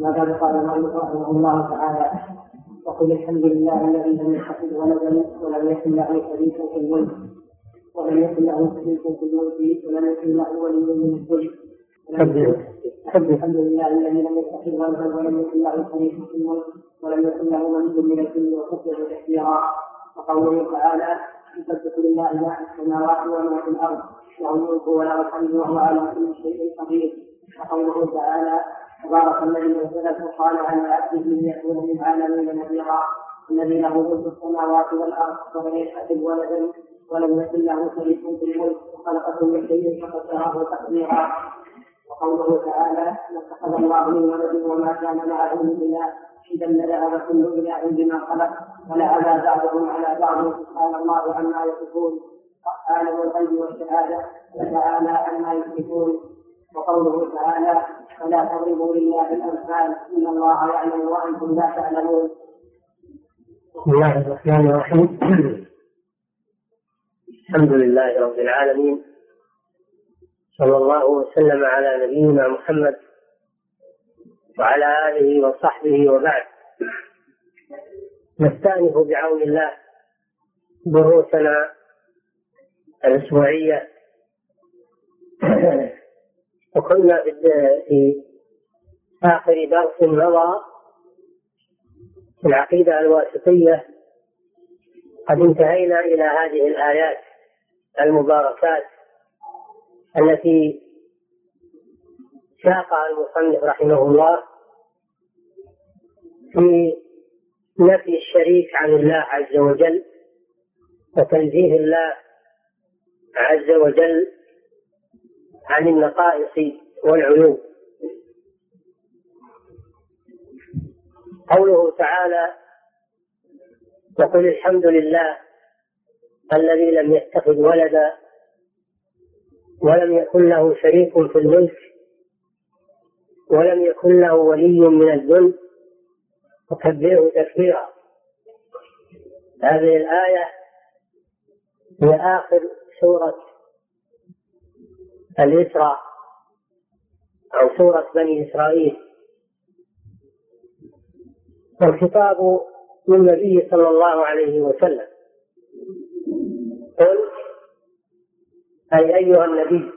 ما بعد قال المؤلف رحمه الله تعالى وقل الحمد لله الذي لم يتخذ ولدا ولم يكن له شريك في الملك ولم يكن له شريك في الملك ولم يكن له ولي من الذل الحمد لله الذي لم يتخذ ولدا ولم يكن له شريك في الملك ولم يكن له ولي من الذل وكفر تكبيرا وقوله تعالى يسبح لله ما في السماوات وما في الأرض له الملك وله الحمد وهو على كل شيء قدير. وقوله تعالى تبارك الذي نزل الفرقان على عبده ليكون للعالمين نذيرا. الذي له ملك السماوات والأرض ولم يتخذ ولدا ولم يكن له شريك في الملك وخلق كل شيء فقدره تقديرا. وقوله تعالى ما اتخذ الله من ولد وما كان معه من إله. إذا لذهب كل إله بما خلق ولعلى بعضهم على بعض. سبحان الله عما يصفون عالم الغيب والشهادة وتعالى عما يشركون. وقوله تعالى فلا تضربوا لله الأمثال إن الله يعلم وأنتم لا تعلمون. بسم الله الرحمن الرحيم. الحمد لله رب العالمين. صلى الله وسلم على نبينا محمد وعلى آله وصحبه وبعد. نستأنف بعون الله دروسنا الأسبوعية. وكنا في آخر درس مضى في العقيدة الواسطية قد انتهينا إلى هذه الآيات المباركات التي ساقها المصنف رحمه الله في نفي الشريك عن الله عز وجل وتنزيه الله عز وجل عن النقائص والعيوب. قوله تعالى وقل الحمد لله الذي لم يتخذ ولدا ولم يكن له شريك في الملك ولم يكن له ولي من الذل وكبره تكبيرا. هذه الآية هي آخر سورة الإسراء أو سورة بني إسرائيل. والخطاب للنبي صلى الله عليه وسلم. قل أي أيها النبي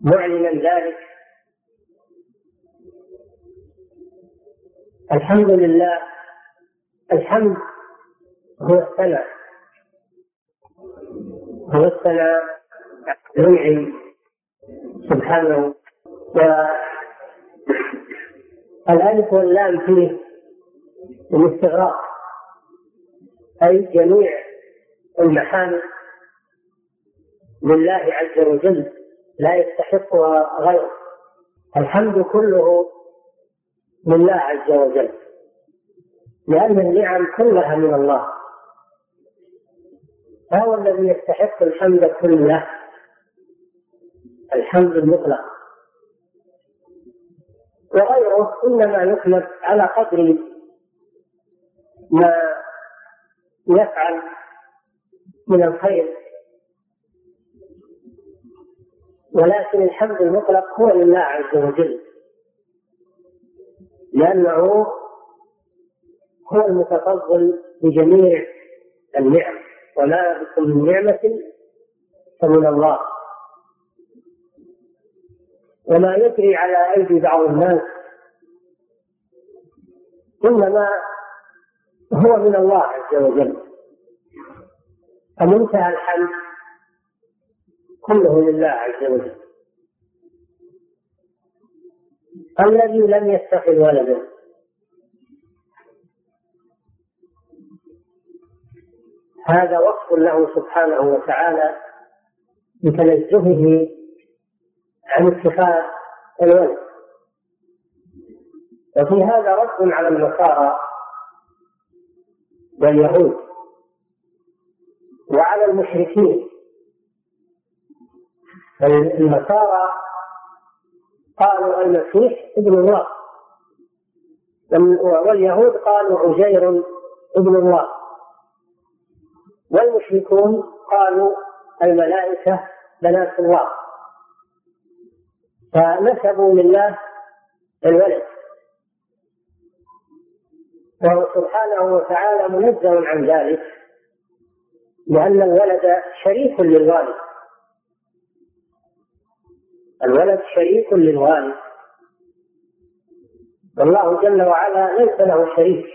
معلنا ذلك. الحمد لله الحمد هو الثناء هو الثناء ينعم سبحانه. والألف واللام فيه الاستغراق أي جميع المحامد لله عز وجل لا يستحقها غيره. الحمد كله لله عز وجل لأن النعم كلها من الله. فهو الذي يستحق الحمد كله الحمد المطلق. وغيره إنما يحمد على قدر ما يفعل من الخير. ولكن الحمد المطلق هو لله عز وجل لأنه هو المتفضل بجميع النعم. وما بكم من نعمة فمن الله. وما يجري على أيدي بعض الناس إنما هو من الله عز وجل. فمنتهى الحمد كله لله عز وجل. الذي لم يتخذ ولدا. هذا وصف له سبحانه وتعالى بتنزهه عن اتخاذ الولد. وفي هذا رد على النصارى واليهود وعلى المشركين. النصارى قالوا المسيح ابن الله. واليهود قالوا عزير ابن الله. والمشركون قالوا الملائكة بنات الله. فنسبوا لله الولد. وهو سبحانه وتعالى منزه عن ذلك لأن الولد شريك للوالد. الولد شريك للوالد. والله جل وعلا ليس له شريك.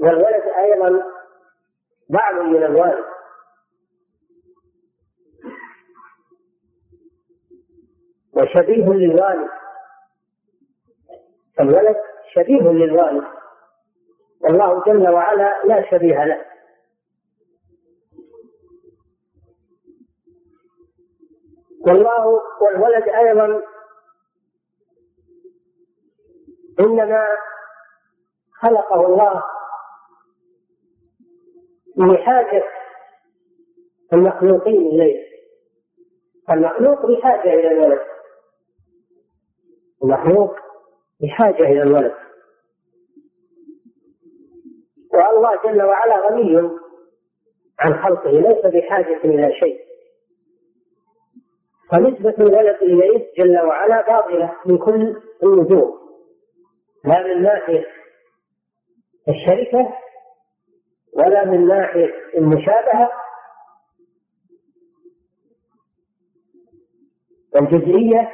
والولد أيضا بعض من الوالد. وشبيه للوالد الولد شبيه للوالد والله جل وعلا لا شبيه له. والله والولد أيضا إنما خلقه الله لحاجة المخلوقين إليه. المخلوق بحاجة إلى الولد. المخلوق بحاجة إلى الولد والله جل وعلا غني عن خلقه ليس بحاجة إلى شيء. فنسبة الولد إليه جل وعلا باطلة من كل الوجوه لا من ناحية الشركة ولا من ناحية المشابهة. والجزئية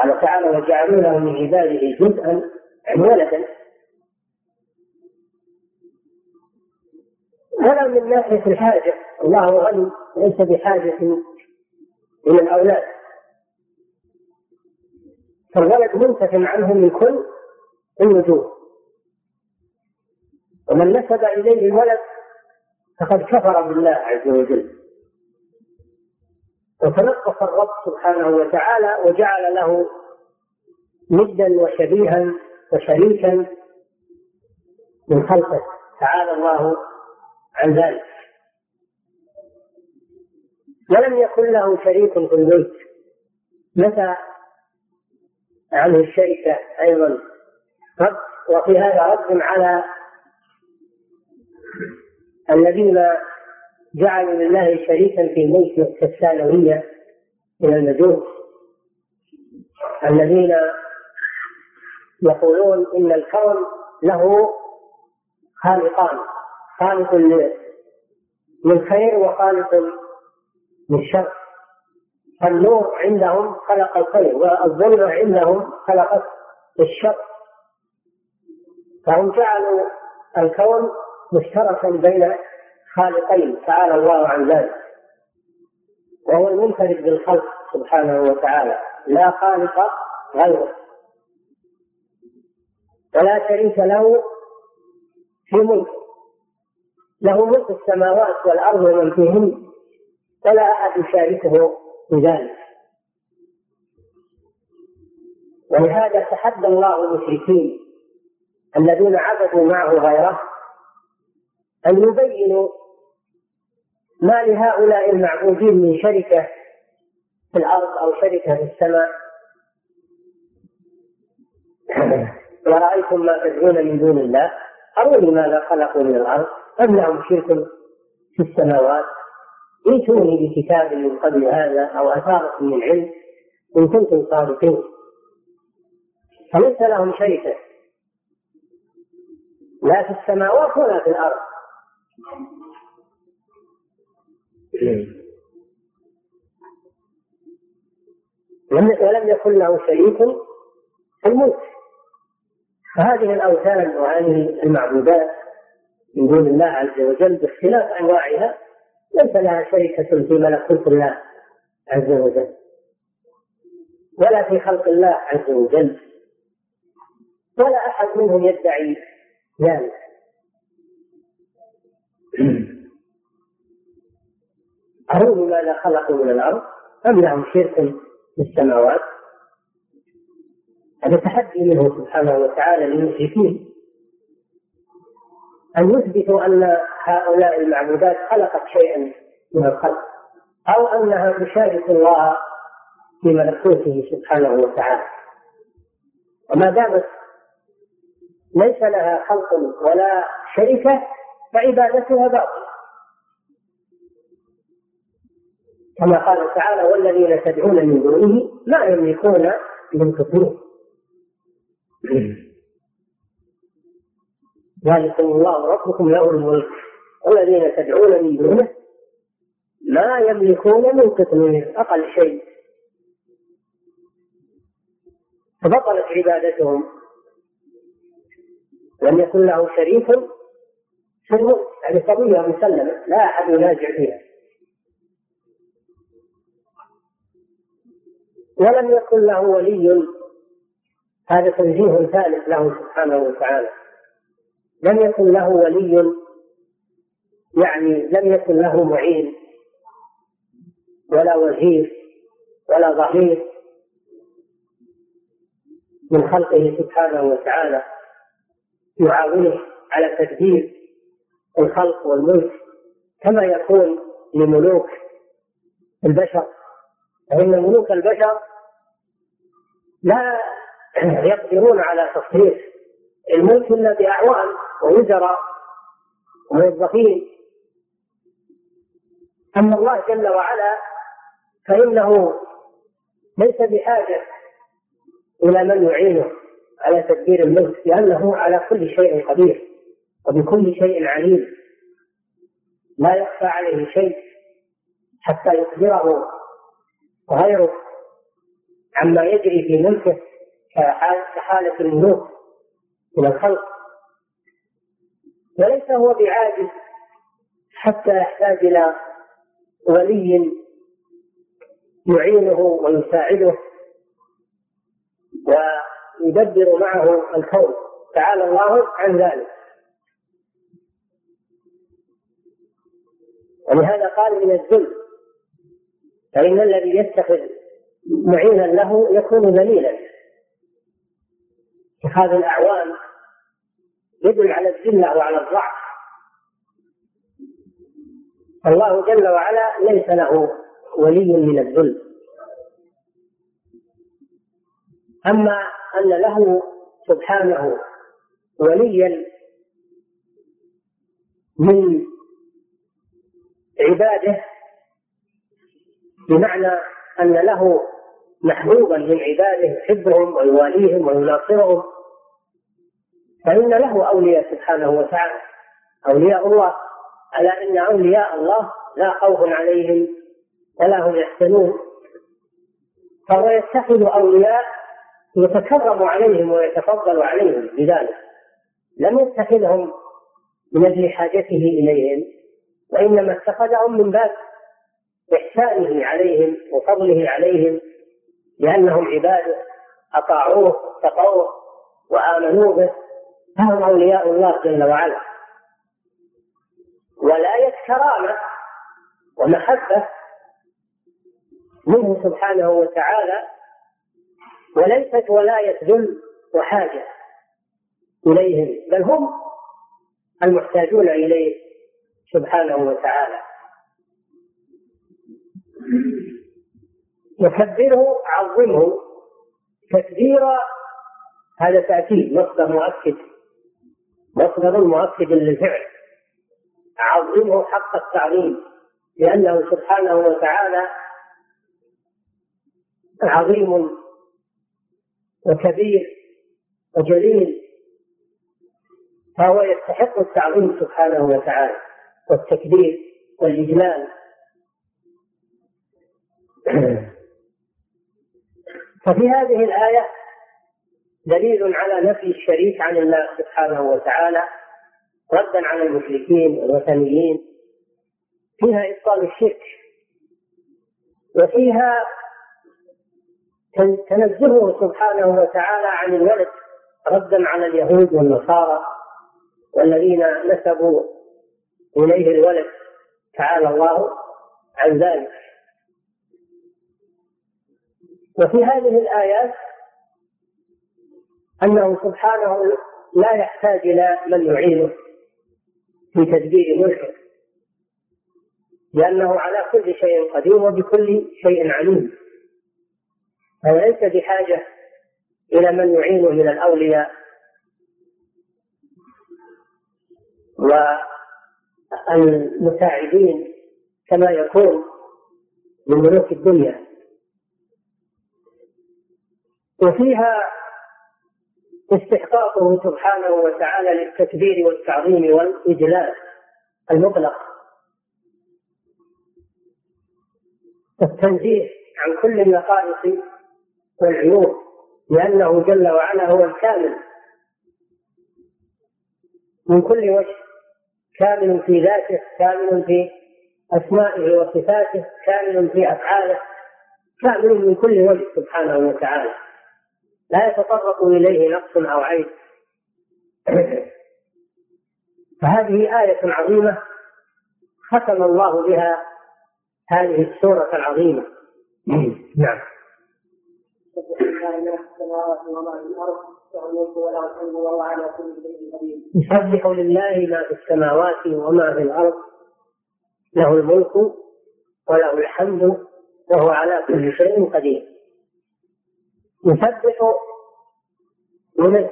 قال تعالى وجعلوا له من عباده جزءا يعني ولدا ولا من ناحية الحاجة. الله غني ليس بحاجة إلى الأولاد. فالولد منتف عنه من كل الوجوه. ومن نسب إليه الولد فقد كفر بالله عز وجل. وتنقص الرب سبحانه وتعالى وجعل له ندا وشبيها وشريكا من خلقه. تعالى الله عن ذلك. ولم يكن له شريك في البيت متى عنه الشركة أيضا؟ رد وفي هذا رد على الذين جعلوا لله شريكا في الملك كالثانوية من المجوس الذين يقولون إن الكون له خالقان خالق للخير وخالق للشر النور عندهم خلق الخير والظلمة عندهم خلقت الشر. فهم جعلوا الكون مشتركا بين خالقين تعالى الله عن ذلك. وهو المنفرد بالخلق سبحانه وتعالى. لا خالق غيره. ولا شريك له في ملكه له ملك السماوات والأرض ومن فيهن. ولا أحد يشاركه في ذلك. ولهذا تحدى الله المشركين الذين عبدوا معه غيره أن يبينوا ما لهؤلاء المعبودين من شركة في الأرض أو شركة في السماء. ورأيتم ما تدعون من دون الله. أروني ماذا خلقوا من الأرض؟ أم لهم شرك في السماوات؟ ائتوني بكتاب من قبل هذا أو أثارة من علم إن كنتم صادقين. فليس لهم شركة. لا في السماوات ولا في الأرض. ولم يكن له شريك في الملك. فهذه الأوثان وهذه المعبودات من دون الله عز وجل باختلاف أنواعها ليس لها شركة في ملكوت الله عز وجل ولا في خلق الله عز وجل ولا أحد منهم يدعي ذلك. أروني ماذا خلقوا من الأرض أم لهم شرك في السماوات. هذا تحدي منه سبحانه وتعالى للمشركين. أن يثبتوا أن هؤلاء المعبودات خلقت شيئا من الخلق أو أنها تشارك الله في ملكوته سبحانه وتعالى. وما دامت ليس لها خلق ولا شركة فعبادتها باطلة. كما قال تعالى والذين تدعون من دونه ما يملكون ينفقون ذلكم الله ربكم له الملك. والذين تدعون من دونه ما يملكون من قطمير أقل شيء. فبطلت عبادتهم. لم يكن له شريك يعني قضية مسلمة لا أحد ينازع فيها. ولم يكن له ولي. هذا تنزيه ثالث له سبحانه وتعالى. لم يكن له ولي. يعني لم يكن له معين. ولا وزير ولا ظهير من خلقه سبحانه وتعالى. يعاونه على تدبير. الخلق والملك كما يكون لملوك البشر. فإن ملوك البشر لا يقدرون على تصريف الملك إلا بأعوان ووزراء وموظفين. أما الله جل وعلا فإنه ليس بحاجة إلى من يعينه على تدبير الملك لأنه على كل شيء قدير. وبكل شيء عليم. لا يخفى عليه شيء حتى يخبره غيره عما يجري في ملكه كحالة الملوك من الخلق. وليس هو بعاجز حتى يحتاج إلى ولي يعينه ويساعده ويدبر معه الكون. تعالى الله عن ذلك. ولهذا قال من الذل فإن الذي يتخذ معينا له يكون ذليلا. اتخاذ الأعوان يدل على الذلة وعلى الضعف. الله جل وعلا ليس له ولي من الذل. أما أن له سبحانه وليا من عباده بمعنى أن له محبوبا من عباده يحبهم ويواليهم ويناصرهم فإن له أولياء سبحانه وتعالى. أولياء الله على أن أولياء الله لا خوف عليهم ولا هم يحزنون. فهو يتخذ أولياء يتكرم عليهم ويتفضل عليهم بذلك. لم يتخذهم من أجل حاجته إليهم. وإنما اتخذهم من باب إحسانه عليهم وفضله عليهم لأنهم عباده أطاعوه واتقوه وآمنوا به. فهم أولياء الله جل وعلا. ولاية كرامة ومحبة منه سبحانه وتعالى وليست ولاية ذل وحاجة إليهم بل هم المحتاجون إليه. سبحانه وتعالى. وكبره عظمه تكبيرا هذا تأكيد مصدر مؤكد. مصدر مؤكد للفعل. عظمه حق التعظيم لأنه سبحانه وتعالى عظيم وكبير وجليل. فهو يستحق التعظيم سبحانه وتعالى. والتكبير والإجلال. ففي هذه الآية دليل على نفي الشريك عن الله سبحانه وتعالى ردا على المشركين والوثنيين. فيها إبطال الشرك. وفيها تنزهه سبحانه وتعالى عن الولد ردا على اليهود والنصارى والذين نسبوا إليه الولد. تعالى الله عن ذلك. وفي هذه الآيات أنه سبحانه لا يحتاج إلى من يعينه في تدبير ملكه لأنه على كل شيء قدير وبكل شيء عليم. فهو ليس بحاجة إلى من يعينه من الأولياء. والمساعدين كما يكون من ملوك الدنيا. وفيها استحقاقه سبحانه وتعالى للتكبير والتعظيم والإجلال المطلق. التنزيه عن كل النقائص والعيوب لأنه جل وعلا هو الكامل. من كل وجه كامل في ذاته كامل في أسمائه وصفاته كامل في أفعاله كامل من كل وجه سبحانه وتعالى. لا يتطرق إليه نقص أو عيب. فهذه آية عظيمة ختم الله بها هذه السورة العظيمة. نعم. يسبح لله ما في السماوات وما في الأرض له الملك وله الحمد وهو على كل شيء قدير. يسبح ينزه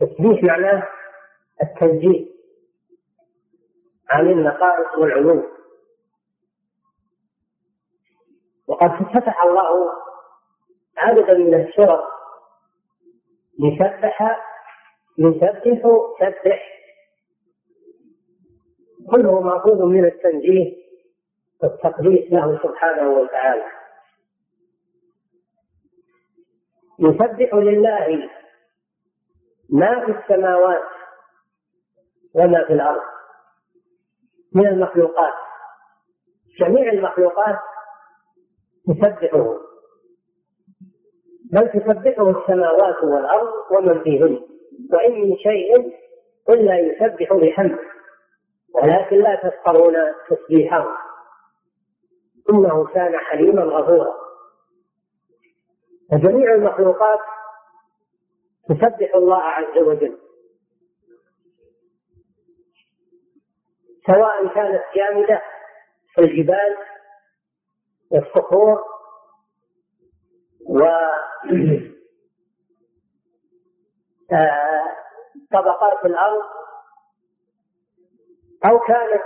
تسبيح معناه التنزيه عن النقائص والعلوم وقد فتح الله عددا من السور لسبح يسبح سبح. كله مأخوذ من التنزيه والتقديس له سبحانه وتعالى. يسبح لله ما في السماوات وما في الأرض من المخلوقات. جميع المخلوقات تسبحه بل تسبحه السماوات والأرض ومن فيهن وإن من شيء إلا يسبح بحمده. ولكن لا تسخرون تسبيحه. إنه كان حليما غفورا. فجميع المخلوقات تسبح الله عز وجل. سواء كانت جامدة كالجبال والصخور و طبقات الأرض أو كانت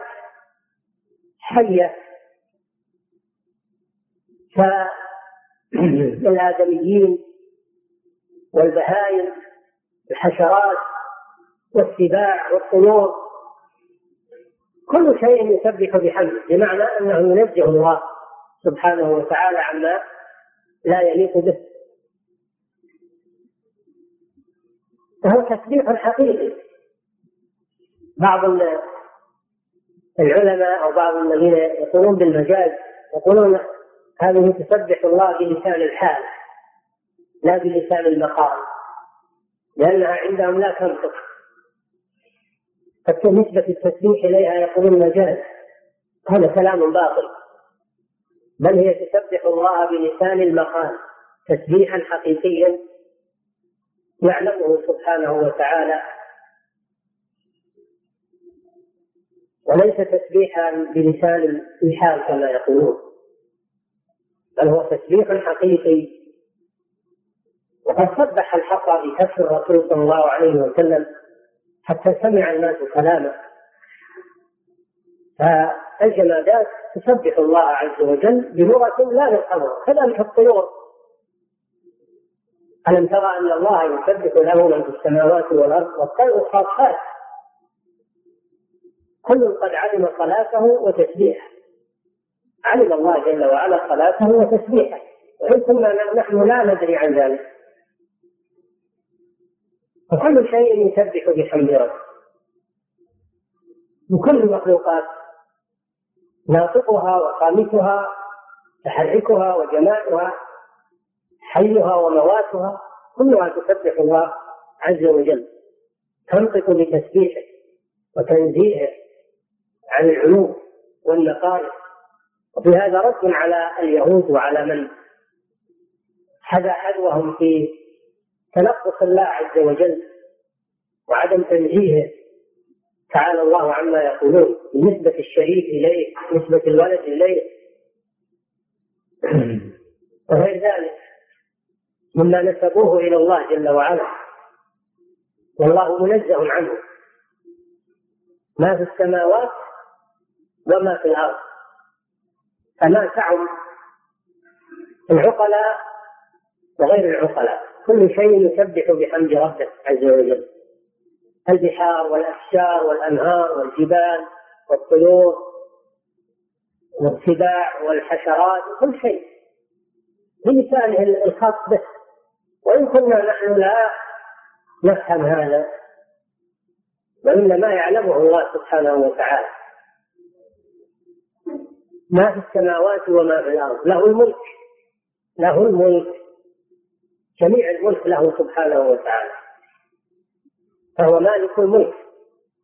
حية. كالآدميين والبهائم الحشرات والسباع والطيور كل شيء يسبح بحمده بمعنى أنه ينزه الله سبحانه وتعالى عما لا يليق به. وهو تسبيح حقيقي بعض العلماء أو بعض الذين يقولون بالمجاز يقولون هذه تسبح الله بلسان الحال لا بلسان المقام لأنها عندهم لا تنطق. حتى نسبة التسبيح إليها يقولون مجاز. هذا كلام باطل. بل هي تسبح الله بلسان المقام تسبيحا حقيقيا يعلمه سبحانه وتعالى. وليس تسبيحا بلسان الحال كما يقولون بل هو تسبيح حقيقي. وقد سبح الحق بكف الرسول صلى الله عليه وسلم حتى سمع الناس كلامه. فالجمادات تسبح الله عز وجل بلغة لا نفهمها كذلك الطيور. ألم ترى أن الله يسبح له من في السماوات والأرض والطير خاصات كل قد علم صلاته وتسبيحه. علم الله جل وعلا صلاته وتسبيحه. وإن كنا نحن لا ندري عن ذلك. وكل شيء يسبح بحمد ربه. وكل المخلوقات ناطقها وخامسها تحركها وجمالها حيها ومواتها كلها تسبح الله عز وجل. تنطق بتسبيحه وتنزيهه عن العلوم والنقائص. وفي هذا رد على اليهود وعلى من حذا حذوهم في تنقص الله عز وجل وعدم تنزيهه. تعالى الله عما يقولون بنسبة الشريك إليه نسبة الولد إليه. وغير ذلك. مما نسبوه إلى الله جل وعلا. والله منزه عنه. ما في السماوات وما في الأرض. فما تعم العقلاء وغير العقلاء. كل شيء يسبح بحمد ربه عز وجل. البحار والأشجار والأنهار والجبال والطيور والسباع والحشرات كل شيء. بلسانه الخاص به. وإن كنا نحن لا نفهم هذا وإنما يعلمه الله سبحانه وتعالى. ما في السماوات وما في الأرض له الملك له الملك جميع الملك له سبحانه وتعالى. فهو مالك الملك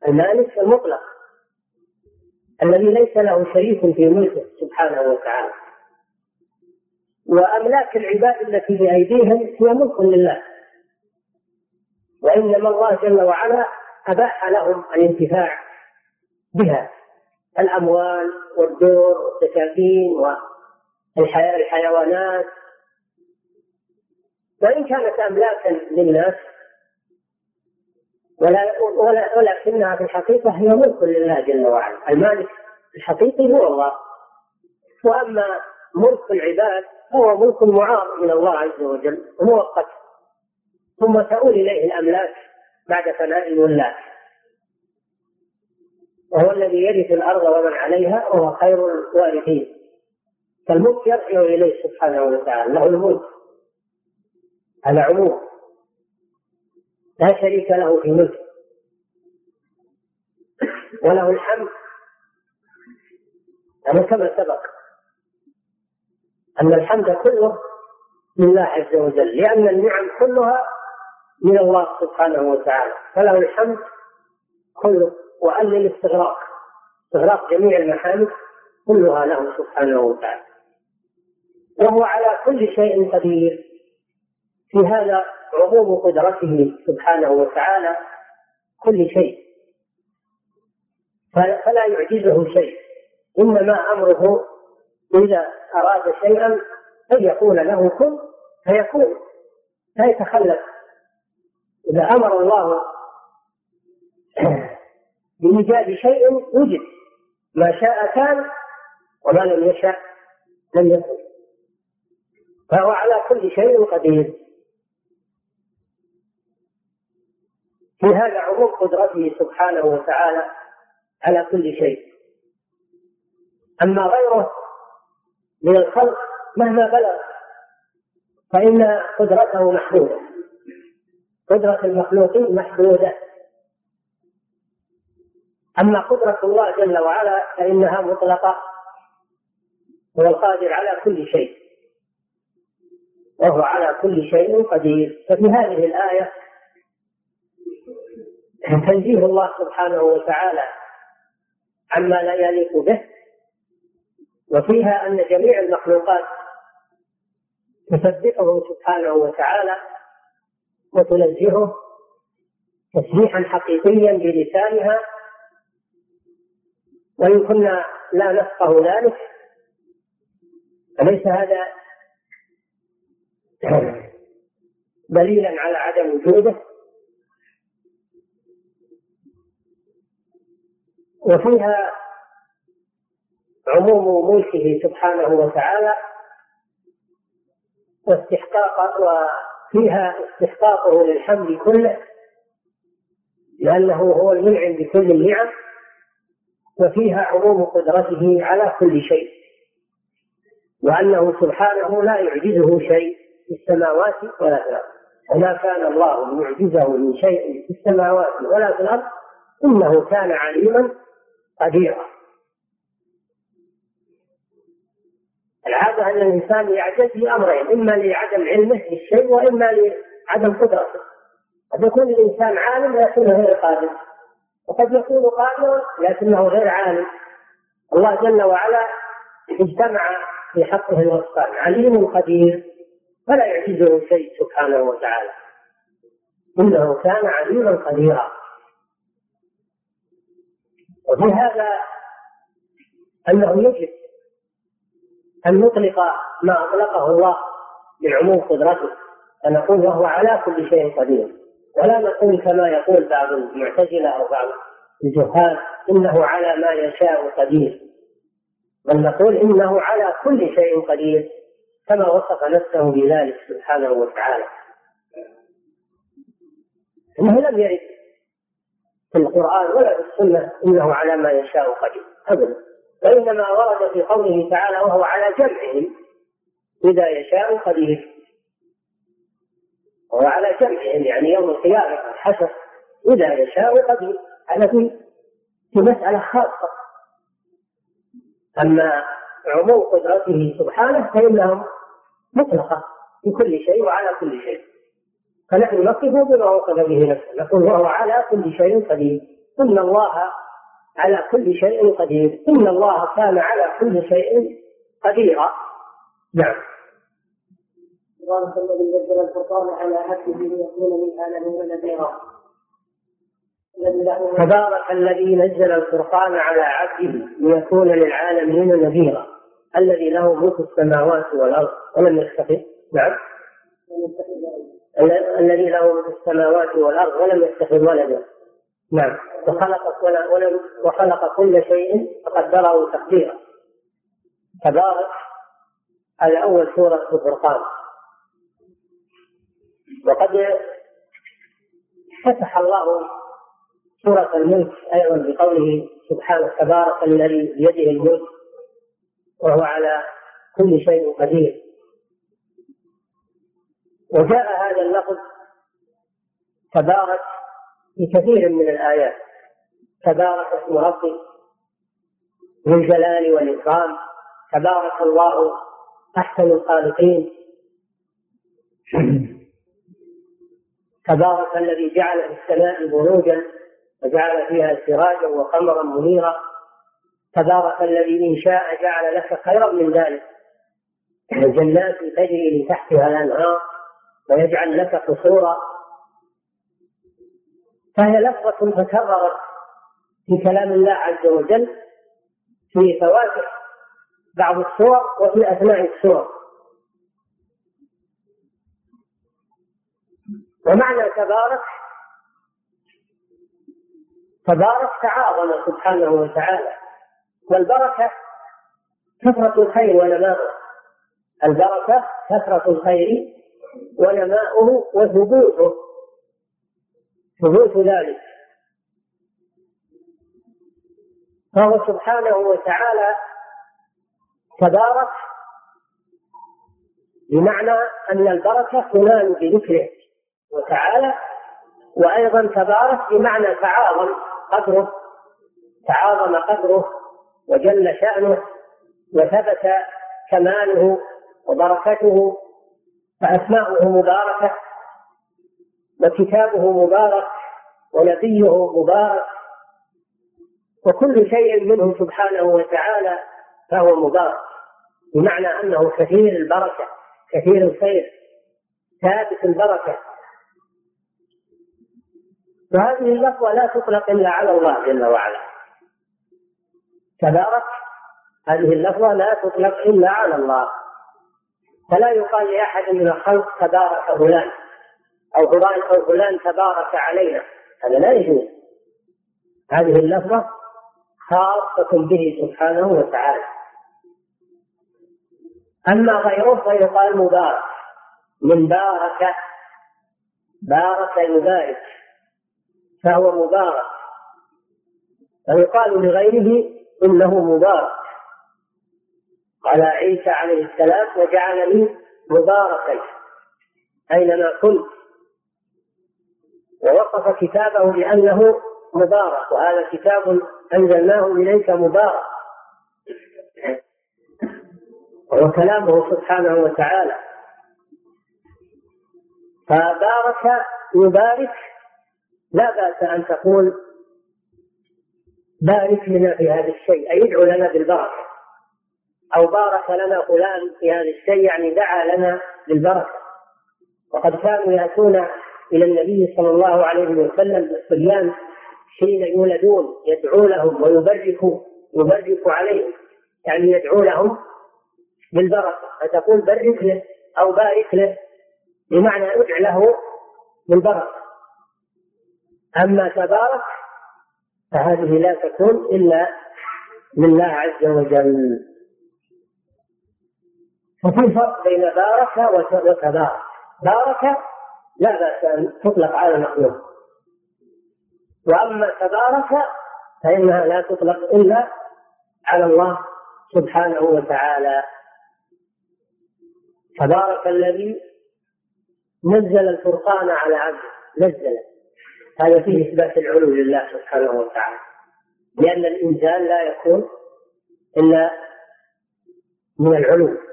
المالك المطلق الذي ليس له شريك في ملكه سبحانه وتعالى. وأملاك العباد التي بأيديهم هي ملك لله. وإنما الله جل وعلا أباح لهم الانتفاع بها. الأموال والدور والسكاكين والحيوانات وإن كانت أملاكا للناس ولا ولا ولكنها في الحقيقة هي ملك لله جل وعلا. المالك الحقيقي هو الله. وأما ملك العباد فهو ملك معارض من الله عز وجل مؤقت ثم تؤول إليه الأملاك بعد فناء الولاة وهو الذي يرث الأرض ومن عليها وهو خير الوارثين. فالملك يرجع إليه سبحانه وتعالى له الملك. على عموم. لا شريك له في ملكه وله الحمد. يعني كما سبق. أن الحمد كله لله عز وجل لأن النعم كلها من الله سبحانه وتعالى فله الحمد كله وأن للاستغراق استغراق جميع المحامد كلها له سبحانه وتعالى. وهو على كل شيء قدير. في هذا عموم قدرته سبحانه وتعالى كل شيء. فلا يعجزه شيء. إنما أمره إذا أراد شيئا ان يقول له كن فيكون لا يتخلف. إذا أمر الله بإيجاد شيء وجد. ما شاء كان وما لم يشاء لم يكن. فهو على كل شيء قدير. في هذا عموم قدرته سبحانه وتعالى على كل شيء. أما غيره من الخلق مهما بلغ فإن قدرته محدودة. قدرة المخلوقين محدودة. أما قدرة الله جل وعلا فإنها مطلقة. هو القادر على كل شيء. وهو على كل شيء قدير. ففي هذه الآية تنزيه الله سبحانه وتعالى عما لا يليق به. وفيها أن جميع المخلوقات تسبحه سبحانه وتعالى وتنزهه تسبيحا حقيقيا بلسانها. وإن كنا لا نفقه ذلك فليس هذا دليلا على عدم وجوده. وفيها عموم ملكه سبحانه وتعالى واستحقاق وفيها استحقاقه للحمد كله لأنه هو المنعم بكل النعم وفيها عموم قدرته على كل شيء وأنه سبحانه لا يعجزه شيء في السماوات ولا في الأرض وما كان الله ليعجزه من شيء في السماوات ولا في الأرض إنه كان عليما قديرا. العادة أن الإنسان يعجز لأمرين إما لعدم علمه بالشيء وإما لعدم قدرته. قد يكون الإنسان عالم ولكنه غير قادر. وقد يكون قادرا لكنه غير عالم. الله جل وعلا اجتمع في حقه الوصفان عليم قدير فلا يعجزه شيء سبحانه وتعالى. إنه كان عليما قديرا. وفي هذا أنه يجب ان نطلق ما أطلقه الله من عموم قدرته. فنقول وهو على كل شيء قدير. ولا نقول كما يقول بعض المعتزلة أو بعض الجهال إنه على ما يشاء قدير. بل نقول إنه على كل شيء قدير كما وصف نفسه بذلك سبحانه وتعالى. إنه لم يرد في القرآن ولا في السنة إنه على ما يشاء قدير. ابدا. وانما ورد في قوله تعالى وهو على جمعهم إذا يشاء قدير. وهو على جمعهم يعني يوم القيامة حسب إذا يشاء قدير. هذا في في مسألة خاصة. أما عموم قدرته سبحانه فانهم مطلقة في كل شيء وعلى كل شيء. فنحن نصفه بما وصف به نفسه. نقول وهو على كل شيء قدير. إن الله على كل شيء قدير. إن الله كان على كل شيء قديرا. نعم. تبارك الذي نزل الفرقان على عبده ليكون للعالمين نذيرا تبارك الذي نزل الفرقان على عبده ليكون للعالمين نذيرا. الذي له ملك السماوات والأرض. ولم يتخذ نعم. الذي له ملك السماوات والأرض. ولم يتخذ ولدا نعم. وخلق ولم وخلق كل شيء فقدره تقديرا. تبارك هذا أول سورة الفرقان وقد فتح الله سورة الملك أيضا بقوله سبحانه تبارك الذي بيده الملك وهو على كل شيء قدير. وجاء هذا اللفظ تبارك في كثير من الآيات. تبارك اسم ربك ذو الجلال والإكرام. تبارك الله أحسن الخالقين. تبارك الذي جعل في السماء بروجا وجعل فيها سراجا وقمرا منيرا. تبارك الذي إن شاء جعل لك خيرا من ذلك. جنات تجري من تحتها الأنهار ويجعل لك قصورا. فهي لفظة تكررت في كلام الله عز وجل في فواتح بعض السور وفي أثناء السور. ومعنى تبارك تبارك تعاظم سبحانه وتعالى. والبركة كثرة الخير ونماؤه. البركة كثرة الخير ونماؤه وثبوته. ثبوت ذلك. فهو سبحانه وتعالى تبارك بمعنى أن البركة تنال بذكره وتعالى وأيضا تبارك بمعنى تعاظم قدره تعاظم قدره وجل شأنه وثبت كماله وبركته فأسماؤه مباركة وكتابه مبارك ونبيه مبارك وكل شيء منه سبحانه وتعالى فهو مبارك بمعنى أنه كثير البركة كثير الخير ثابت البركة. فهذه اللفظة لا تطلق إلا على الله جل وعلا. تبارك هذه اللفظة لا تطلق إلا على الله. فلا يقال لأحد من الخلق تبارك فلان. أو فلان أو فلان تبارك علينا. هذا لا يجوز. هذه اللفظة خاصة به سبحانه وتعالى. أما غيره فيقال مبارك. من بارك بارك يبارك. فهو مبارك. ويقال لغيره إنه مبارك. قال عيسى عليه السلام وجعلني مباركا أينما كنت. ووصف كتابه بأنه مبارك وهذا كتاب أنزلناه إليك مبارك. وهو كلامه سبحانه وتعالى. فبارك يبارك لا بأس أن تقول بارك لنا في هذا الشيء أي ادعو لنا بالبركة. أو بارك لنا فلان في هذا الشيء يعني دعا لنا بالبركة. وقد كانوا يأتون إلى النبي صلى الله عليه وسلم بالصبيان حين يولدون يدعو لهم ويبرك يبرك عليهم يعني يدعو لهم بالبركة. فتقول برك له أو بارك له بمعنى ادع له بالبركة. أما تبارك فهذه لا تكون إلا لله عز وجل. ففي فرق بين بارك وتبارك. بارك لا بأس أن تطلق على المخلوق. وأما تبارك فإنها لا تطلق إلا على الله سبحانه وتعالى. تبارك الذي نزل الفرقان على عبده. نزل. هذا فيه إثبات العلو لله سبحانه وتعالى. لأن الإنزال لا يكون إلا من العلو.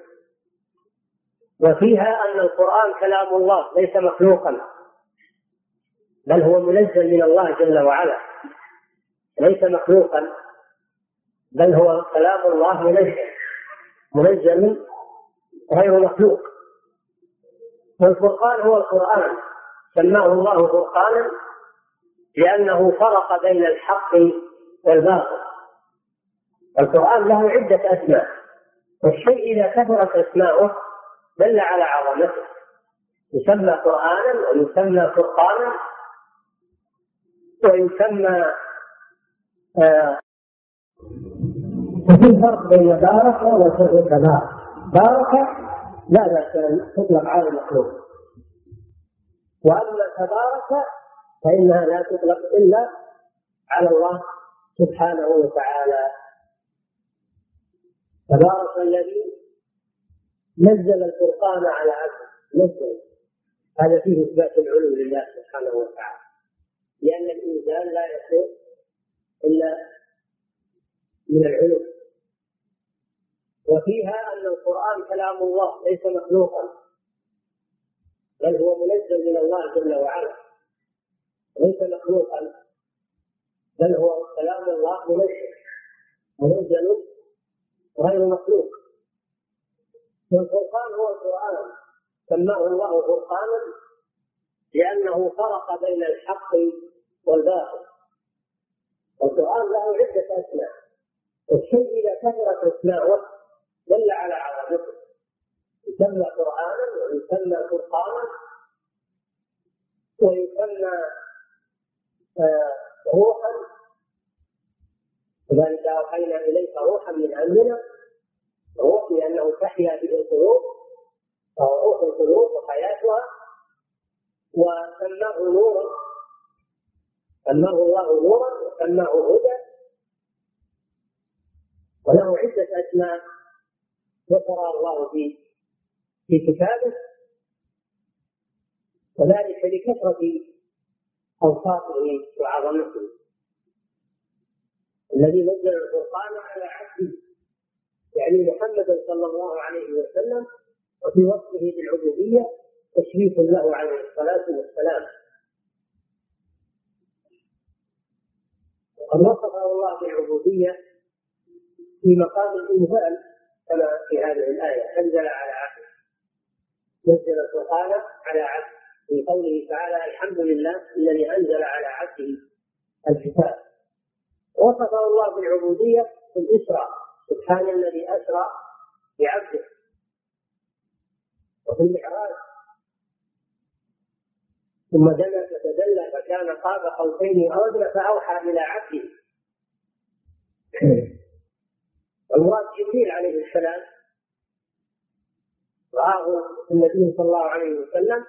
وفيها أن القرآن كلام الله ليس مخلوقا. بل هو منزل من الله جل وعلا. ليس مخلوقا بل هو كلام الله منزل. منزل غير مخلوق. والفرقان هو القرآن. سماه الله فرقانا لأنه فرق بين الحق والباطل. القرآن له عدة أسماء. والشيء إذا كثرت أسماؤه دل على عظمته. يسمى قرآنا ويسمى فرقانا ويسمى آه وفي فرق بين بارك وتبارك بارك لا بأس أن تطلق على المخلوق. وأما تبارك فإنها لا تطلق إلا على الله سبحانه وتعالى. تبارك الذي نزل الفرقان على عبده. نزل. هذا فيه إثبات العلو لله سبحانه وتعالى. لأن الإنسان لا يكون إلا من العلو. وفيها أن القرآن كلام الله ليس مخلوقا. بل هو منزل من الله جل وعلا. ليس مخلوقا. بل هو كلام الله منزل منزل غير مخلوق. والفرقان هو القرآن. سماه الله فرقانا لأنه فرق بين الحق والباطل. القرآن له عدة أسماء. الشيء إذا كثرت أسماؤه دل على عظمته. يسمى قرآنا ويسمى فرقانا ويسمى آه روحا. كذلك أوحينا إليك روحا من أمرنا. روح لأنه تحيا به القلوب روح القلوب وحياتها. وسماه نورا سماه الله نورا وسماه هدى. وله عدة أسماء ذكرها الله في في كتابه. وذلك لكثرة أوصافه وعظمته. الذي نزل الفرقان على عبده. يعني محمدا صلى الله عليه وسلم وفي وصفه بالعبودية تشريف له عليه الصلاة والسلام. وقد وصفه الله بالعبودية في مقام الإنزال كما في هذه الآية. أنزل على عبده. نزل القرآن على عبده. في قوله تعالى الحمد لله الذي أنزل على عبده الكتاب. وصفه الله بالعبودية في الإسراء. سبحان الذي أسرى بعبده وفي المعراج. ثم دنا فتدلى فكان قاب قوسين أو ادنى فأوحى إلى عبده. والمراد جبريل عليه السلام رآه النبي صلى الله عليه وسلم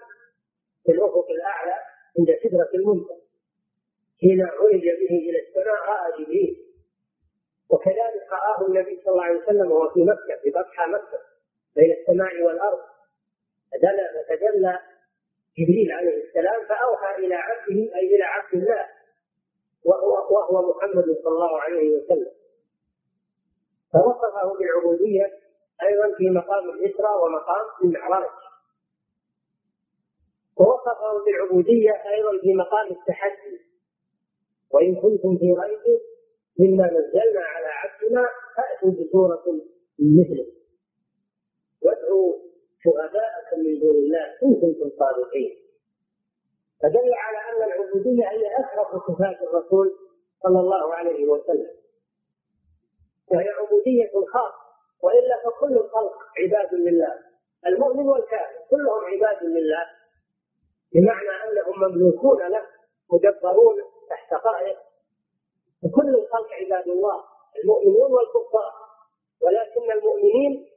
في الأفق الأعلى عند سدرة المنتهى. حين عرج به إلى السماء رأى جبريل وكذلك رآه النبي صلى الله عليه وسلم وهو في مكة في بطحى مكة بين السماء والأرض. فتجلى جبريل عليه السلام فأوحى إلى عبده أي إلى عبد الله وهو, وهو محمد صلى الله عليه وسلم. فوصفه بالعبودية أيضا في مقام الإسراء ومقام المعراج. ووصفه بالعبودية أيضا في مقام التحدي. وإن كنتم في ريب مما نزلنا على عبدنا فأتوا بسورة مثله. وادعوا شهداءكم من دون الله إن كنتم صادقين. فدل على أن العبودية هي أشرف صفات الرسول صلى الله عليه وسلم. وهي عبودية خاصة وإلا فكل الخلق عباد لله. المؤمن والكافر كلهم عباد لله بمعنى أنهم مملوكون له مدبرون تحت قائد وكل الخلق عباد الله المؤمنون والكفار. ولكن المؤمنين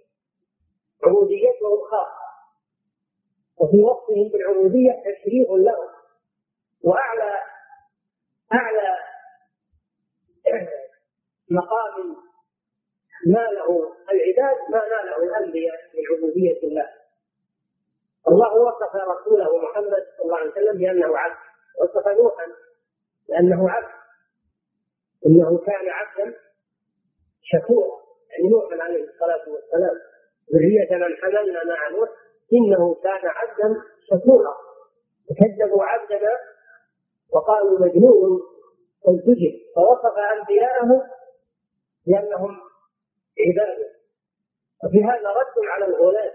عبوديتهم خاصة وفي وصفهم بالعبودية تشريف لهم. وأعلى أعلى مقام ناله العباد ما ناله الأنبياء من عبودية الله. الله وصف رسوله محمد صلى الله عليه وسلم بأنه عبد وصف نوحا بأنه عبد. إنه كان عبدا شكورا يعني نوح عليه الصلاة والسلام ذرية من حملنا مع نوح إنه كان عبدا شكورا. فكذبوا عبدنا وقالوا مجنون فالتجب فوصف أنبياءه بأنهم عباده وفي هذا رد على الغلاة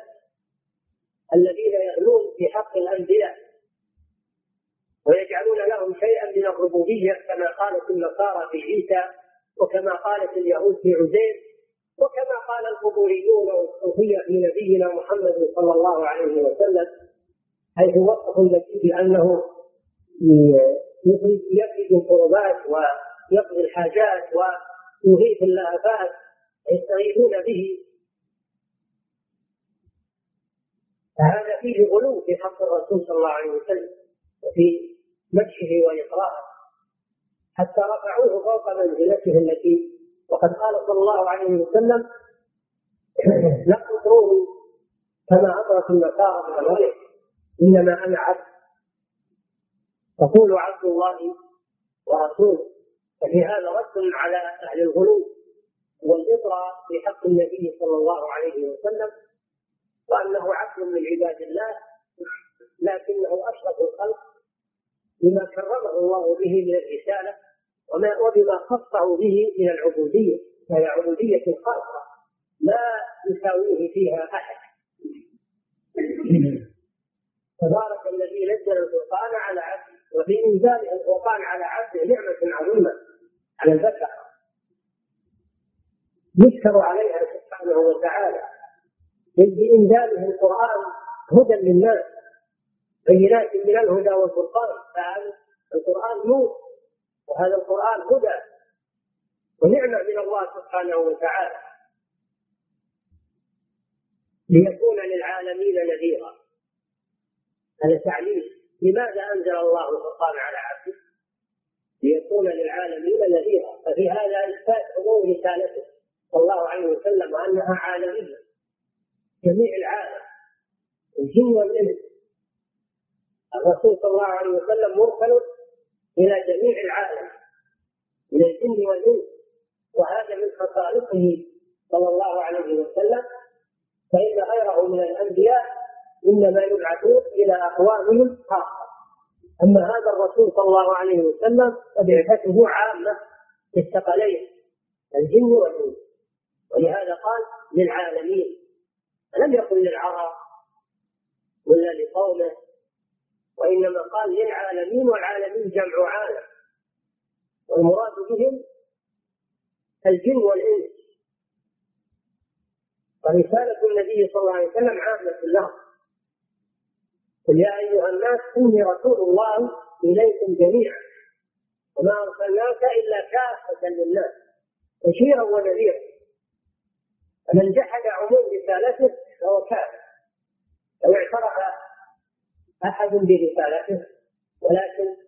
الذين يغلون في حق الأنبياء. ويجعلون لهم شيئا من الربوبية كما قالت النصارى في عيسى وكما قالت اليهود في عزيز وكما قال القبوريون والصوفية في نبينا محمد صلى الله عليه وسلم حيث وصفوا النبي بأنه يفرد القربات ويقضي الحاجات ويغيث اللهفات يستغيثون به. فهذا فيه غلو في حق الرسول صلى الله عليه وسلم وفي مدحه وإقراره. حتى رفعوه فوق منزلته التي وقد قال صلى الله عليه وسلم لا تطروني كما أطرت النصارى من الولد إنما أنا عبد. تقول عبد الله ورسوله ففي هذا رد على أهل الغلو والإطراء في حق النبي صلى الله عليه وسلم وأنه عبد من عباد الله لكنه أشرف الخلق بما كرمه الله به من الرسالة وما وبما خصه به من العبودية وهي عبودية خاصة لا يساويه فيها أحد. تبارك الذي نزل الفرقان على عبده وفي انزال القرآن على عبده نعمة عظيمة على البشر. يشكر عليها سبحانه وتعالى بإنزاله القرآن هدى للناس. بينات من الهدى والفرقان. فهذا القرآن نور وهذا القرآن هدى ونعمه من الله سبحانه وتعالى. ليكون للعالمين نذيرا. هذا تعليم. لماذا أنزل الله القران على عبده؟ ليكون للعالمين نذيرا. ففي هذا إثبات عموم رسالته صلى الله عليه وسلم وأنها عالمية. جميع العالم الجن والانس الرسول صلى الله عليه وسلم مرسل إلى جميع العالم من الجن والإنس وهذا من خصائصه صلى الله عليه وسلم. فإن غيره من الأنبياء إنما يبعثون إلى أقوامهم خاصة. أما هذا الرسول صلى الله عليه وسلم فبعثته عامة في الثقلين الجن والإنس. ولهذا قال للعالمين لم يقل للعرب ولا لقومه وإنما قال للعالمين والعالمين جمع عالم. والمراد بهم الجن والإنس. ورسالة النبي صلى الله عليه وسلم عامة لهم. قل يا أيها الناس إني رسول الله إليكم جميعا. وما أرسلناك إلا كافة للناس. بشيرا ونذيرا. فمن جحد عموم رسالته فهو كافر. لو اعترف أحد برسالته ولكن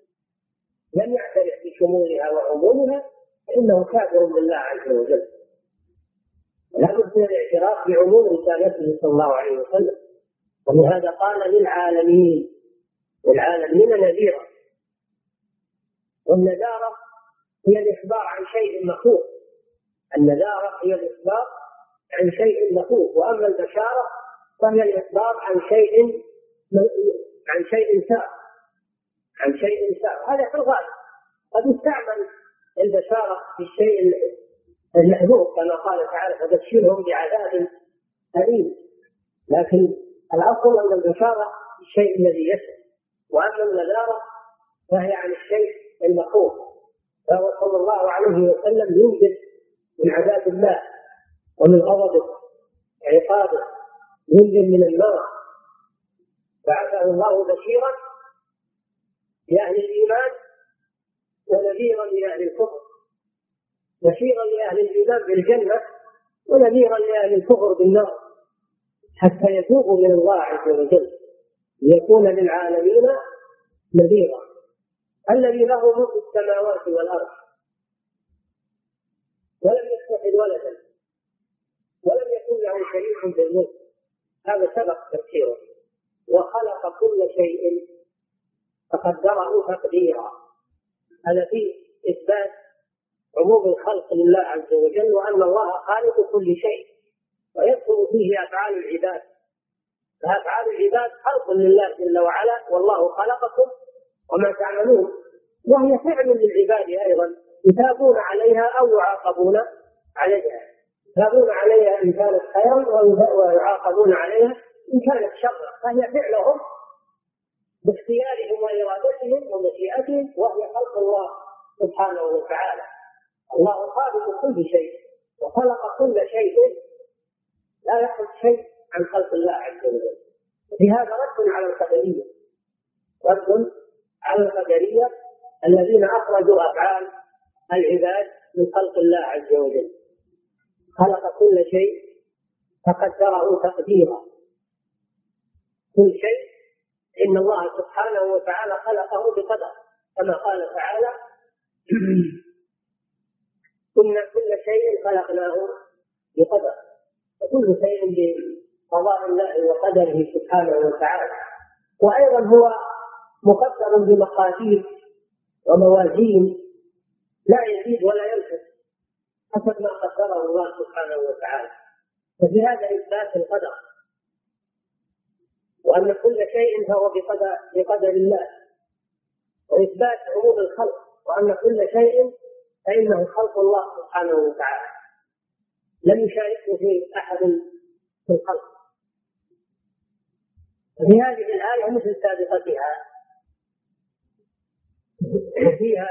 لم يعترف بشمولها وعمومها فإنه كافر بالله عز وجل. لا بد من الاعتراف بعموم رسالته صلى الله عليه وسلم. ولهذا قال للعالمين للعالمين نذيرا. والنذارة هي الإخبار عن شيء مخوف. النذارة هي الإخبار عن شيء مخوف. وأما البشارة فهي الإخبار عن شيء عن شيء سار عن شيء سار هذا في الغالب. قد يستعمل البشارة في الشيء المحذوف كما قال تعالى فبشرهم بعذاب أليم. لكن الأصل أن البشارة الشيء الذي يسر وأما النذارة فهي عن الشيء المخوف فهو صلى الله عليه وسلم ينذر من عذاب الله ومن غضبه وعقابه. ينذر من النار بعثه الله بشيرا لأهل الإيمان ونذيرا لأهل الكفر. بشيرا لأهل الإيمان بالجنة ونذيرا لأهل الكفر بالنار حتى يتوبوا إلى الله عز وجل. ليكون للعالمين نذيرا. الذي له ملك السماوات والأرض. ولم يتخذ ولدا. ولم يكن له شريك في الملك. هذا سبق تفسيره. وخلق كل شيء فقدره تقديرا. هذا فيه إثبات عموم الخلق لله عز وجل وأن الله خالق كل شيء ويدخل فيه أفعال العباد. فأفعال العباد خلق لله جل وعلا والله خلقكم وما تعملون. وهي فعل للعباد أيضا يثابون عليها أو يعاقبون عليها. يثابون عليها إن كانت خيرا ويعاقبون عليها ان كانت شرا فهي فعلهم باختيارهم وإرادتهم ومشيئتهم وهي خلق الله سبحانه وتعالى. الله خالق كل شيء وخلق كل شيء. لا يخرج شيء عن خلق الله عز وجل. في هذا رد على القدرية. رد على القدرية الذين أخرجوا أفعال العباد من خلق الله عز وجل. خلق كل شيء فقدره تقديرا. كل شيء إن الله سبحانه وتعالى خلقه بقدر كما قال تعالى كنا كل شيء خلقناه بقدر وكل شيء بقضاء الله وقدره سبحانه وتعالى وأيضا هو مقدر بمقادير وموازين لا يزيد ولا ينقص حسب ما قدره الله سبحانه وتعالى ففي هذا إثبات القدر. وأن كل شيء فهو بقدر بقدر الله وإثبات عموم الخلق وأن كل شيء فإنه خلق الله سبحانه وتعالى. لم يشاركه فيه أحد في الخلق. في هذه الآية مثل سابقتها فيها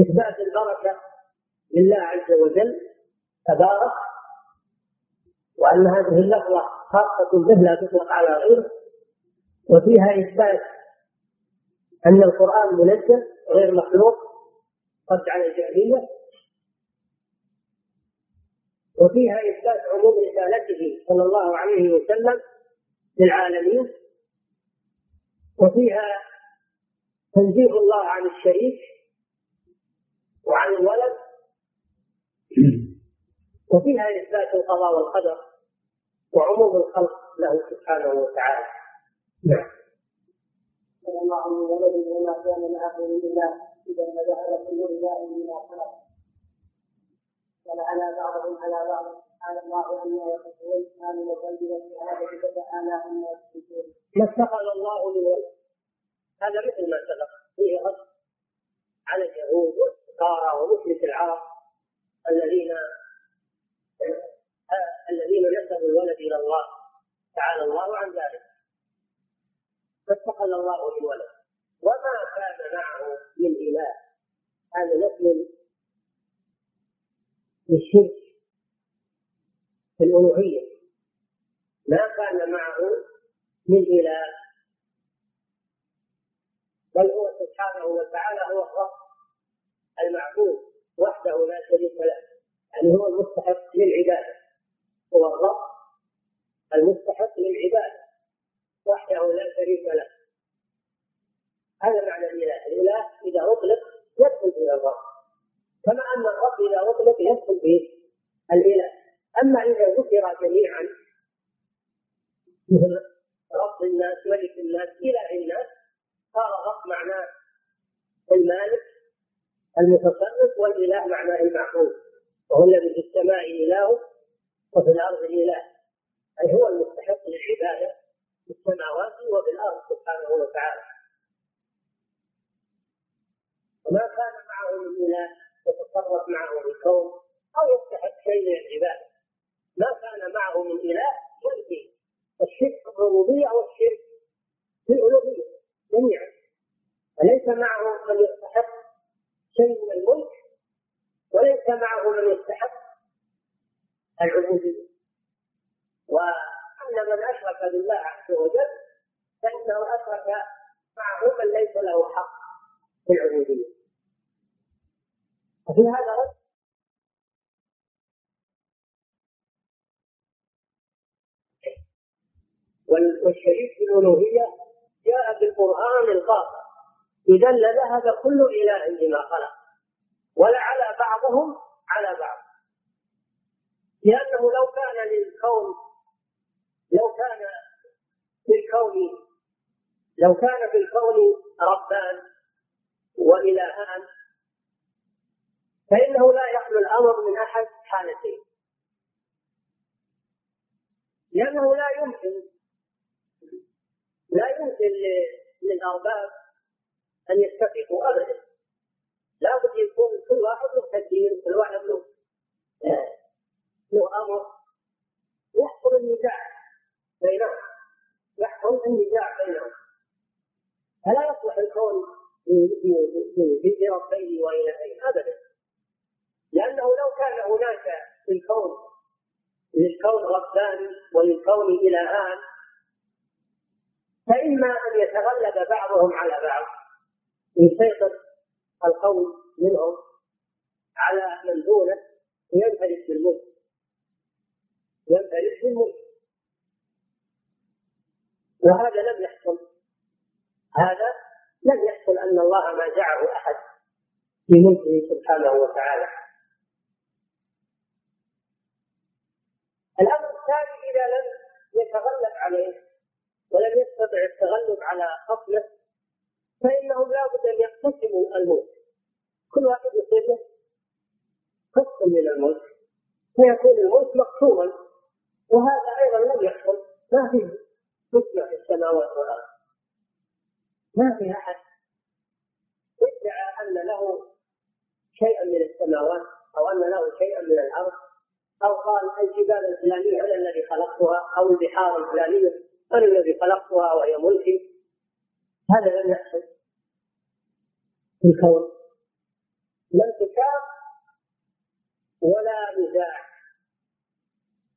إثبات البركة لله عز وجل تبارك وأن هذه اللفظة خاصة به لا تطلق على غيره وفيها إثبات أن القرآن منزل غير مخلوق رد على الجاهلية. وفيها إثبات عموم رسالته صلى الله عليه وسلم للعالمين. وفيها تنزيه الله عن الشريك وعن الولد. وفيها إثبات القضاء والقدر. وعموم الخلق له سبحانه وتعالى. نعم. الله عليه ولد وما كان معه من اله إذا فجعل كل اله بما خلق. ولعن بعضهم على بعض. قال الله عما يصفون كانوا وقلبي والشهادة فتعالى عما يصفون ما اتخذ الله من ولد هذا مثل ما سبق. فيه رد على اليهود والنصارى ومشرك العرب الذين الذين نسبوا الولد إلى الله. تعالى الله عن ذلك. فاتخذ الله من ولد. وما كان معه من إله. هذا نفي للشرك في الألوهية. ما كان معه من إله. بل هو سبحانه وتعالى هو الرب المعبود وحده لا شريك له. يعني هو المستحق للعبادة. هو الرب المستحق للعبادة وحده لا شريك له. هذا معنى الإله. الإله إذا أطلق يدخل في الرب كما أن الرب إذا أطلق يدخل في الإله. أما إذا ذكر جميعا رب الناس ملك الناس إله الناس صار الرب معناه المالك المتصرف والإله معناه المعبود وهو الذي في السماء إله وفي الأرض إله أي هو المستحق للعبادة في السماوات وفي الأرض سبحانه وتعالى. وما كان معه من إله يتصرف معه في الكون أو يستحق شيء من العبادة. ما كان معه من إله يلقي الشرك في الربوبية والشرك في الألوهية جميعا. فليس معه من يستحق شيء من الملك وليس معه من يستحق العبودية. وأن من أشرك بالله عز وجل فإنه أشرك معه من ليس له حق في العبودية. وفي هذا رد والشريك في الألوهية جاء بالقرآن القاطع إذا لذهب كل إله بما خلق. ولعلى بعضهم على بعض. لأنه لو كان للكون لو كان في الكون لو كان في الكون ربان وإلهان فإنه لا يخلو الأمر من أحد حالتين. لأنه لا يمكن لا يمكن للأرباب أن يتفقوا أبدا. لا بد يكون كل واحد له تدبير كل واحد له له أمر يحصل النزاع بينهم يحصل النزاع بينهم. فلا يصلح الكون بربين وإلهين أبدا. لأنه لو كان هناك في الكون للكون ربان وللكون إلهان فإما أن يتغلب بعضهم على بعض. يسيطر القول منهم على من دونه وينفرد بالملك. ينفرد بالملك وهذا لم يحصل. هذا لم يحصل أن الله ما جعله أحد في ملكه سبحانه وتعالى. الأمر الثاني إذا لم يتغلب عليه ولم يستطع التغلب على خصمه فإنهم لا بد أن يقتسموا الملك. كل واحد يصير له قسم من الملك. فيكون الملك مقسوما وهذا أيضا لم يحصل. ما فيه قسمة في السماوات والأرض. ما في أحد ادعى أن له شيئا من السماوات أو أن له شيئا من الأرض أو قال الجبال الفلانية أنا الذي خلقتها أو البحار الفلانية أنا الذي خلقتها وهي ملكي. هذا لم يحصل. في الكون لا انتشار ولا نزاع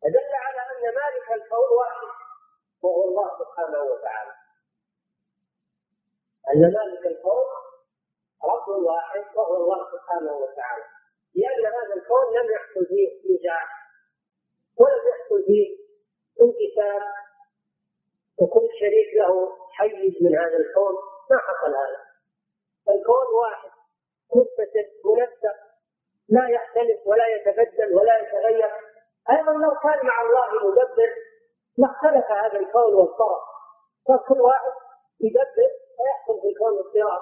فدل على أن مالك الكون واحد وهو الله سبحانه وتعالى. أن مالك الكون رب واحد وهو الله سبحانه وتعالى. لأن هذا الكون لم يحصل فيه نزاع ولم يحصل فيه انكسار وكل شريك له حيز من هذا الكون. ما حصل هذا؟ الكون واحد متصل منسق لا يختلف ولا يتبدل ولا يتغير. أيضا لو كان مع الله مدبر لاختلف هذا الكون واضطرب فكل واحد يدبر فيحصل في الكون اضطراب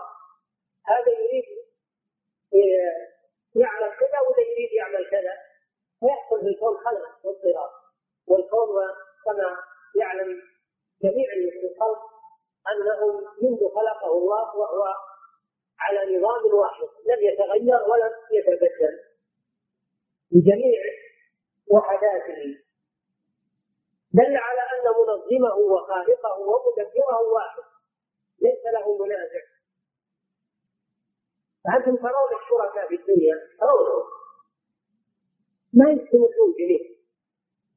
هذا يريد يعمل كذا ولا يريد يعمل كذا؟ فيحصل في الكون خلل واضطراب والكون كما يعلم جميع الخلق أنه منذ خلقه الله وهو على نظام واحد. لم يتغير ولم يتبدل. بجميع وحداته دل على أن منظمه وخالقه ومدبره واحد. ليس له منازع. فأنتم ترون الشركاء في الدنيا ترونهم ما يستمرون جميعا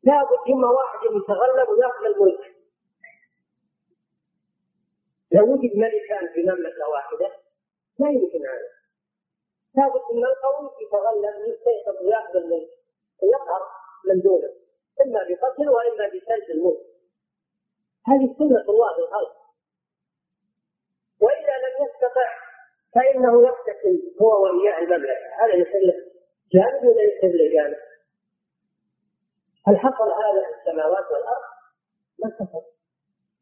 لابد إما واحد يتغلب ويأخذ الملك. لو وجد ملكان في مملكة واحدة. لا يمكن هذا. لابد إن القوي يتغلب يستيقظ ويأخذ الملك. ويقهر. من دونه إما بقتل وإما بسلب الملك هذه سنة الله في الخلق وإذا لم يستطع فإنه يقتتل هو وإياه المملكة. هذا يسلف جانب ولا يسلف جانب؟ هل حصل هذا في السماوات والأرض؟ ما حصل.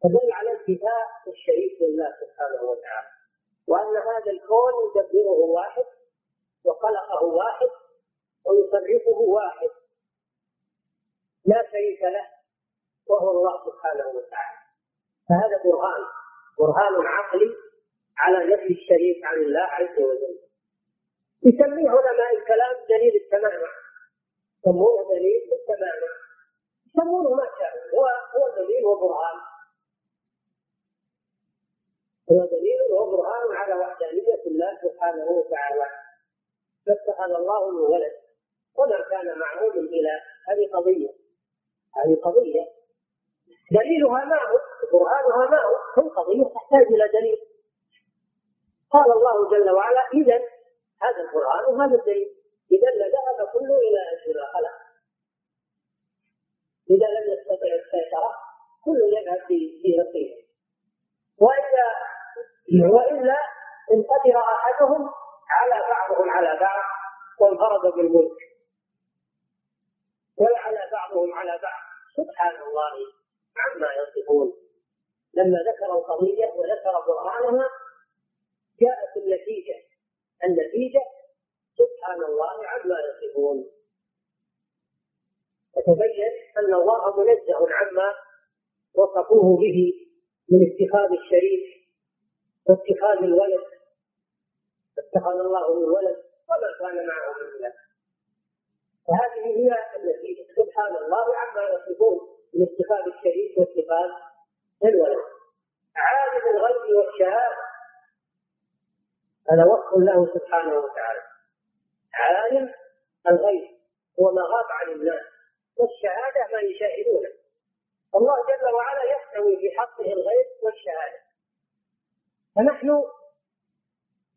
فدل على انتفاء الشريك لله سبحانه وتعالى. وأن هذا الكون يدبره واحد وخلقه واحد ويصرفه واحد. لا شريك له وهو الله سبحانه وتعالى. فهذا برهان برهان عقلي على نفي الشريك عن الله عز وجل. يسميه علماء الكلام دليل التمامع يسمونه دليل التمامع يسمونه ما شاء هو هو دليل وبرهان. هو دليل وبرهان على وحدانية الله سبحانه وتعالى. فاتخذ الله من ولد وما كان معه من إله هذه قضية. هذه قضية. دليلها ما هو؟ برهانها ما هو؟ كل قضية تحتاج إلى دليل. قال الله جل وعلا إذا هذا القرآن وهذا الدليل. إذا لذهب كل إلى أجل خلق. إذا لم يستطع السيطرة كل يذهب في نصيبه وإلا وإلا إن قدر أحدهم على بعضهم على بعض وانفرد بالملك. ولا بعضهم على بعض. سبحان الله عما يصفون. لما ذكر القضية وذكر برهانها جاءت النتيجة. النتيجة سبحان الله عما يصفون. فتبين أن الله منزه عما وصفوه به من اتخاذ الشريك واتخاذ الولد. اتخذ الله من ولد وما كان معه من ولد. وهذه هي النتيجة سبحان الله عما يصفون من اتخاذ الشريك واتخاذ الولد. عالم الغيب والشهادة. هذا وصف له سبحانه وتعالى. عالم الغيب هو ما غاب عن الناس. والشهادة ما يشاهدونه. الله جل وعلا يستوي في حقه الغيب والشهادة. فنحن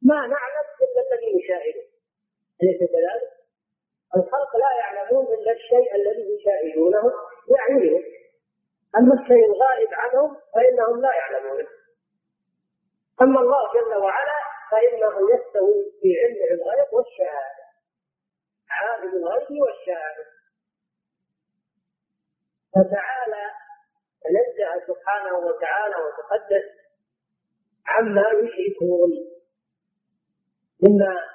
ما نعلم إلا الذي نشاهده. أليس كذلك؟ الخلق لا يعلمون إلا الشيء الذي يشاهدونه بأعينهم أما الشيء الغائب عنهم فإنهم لا يعلمونه. أما الله جل وعلا فإنه يستوي في علمه الغيب والشهادة. عالم الغيب والشهادة. فتعالى تنزه سبحانه وتعالى وتقدس عما يشركون. مما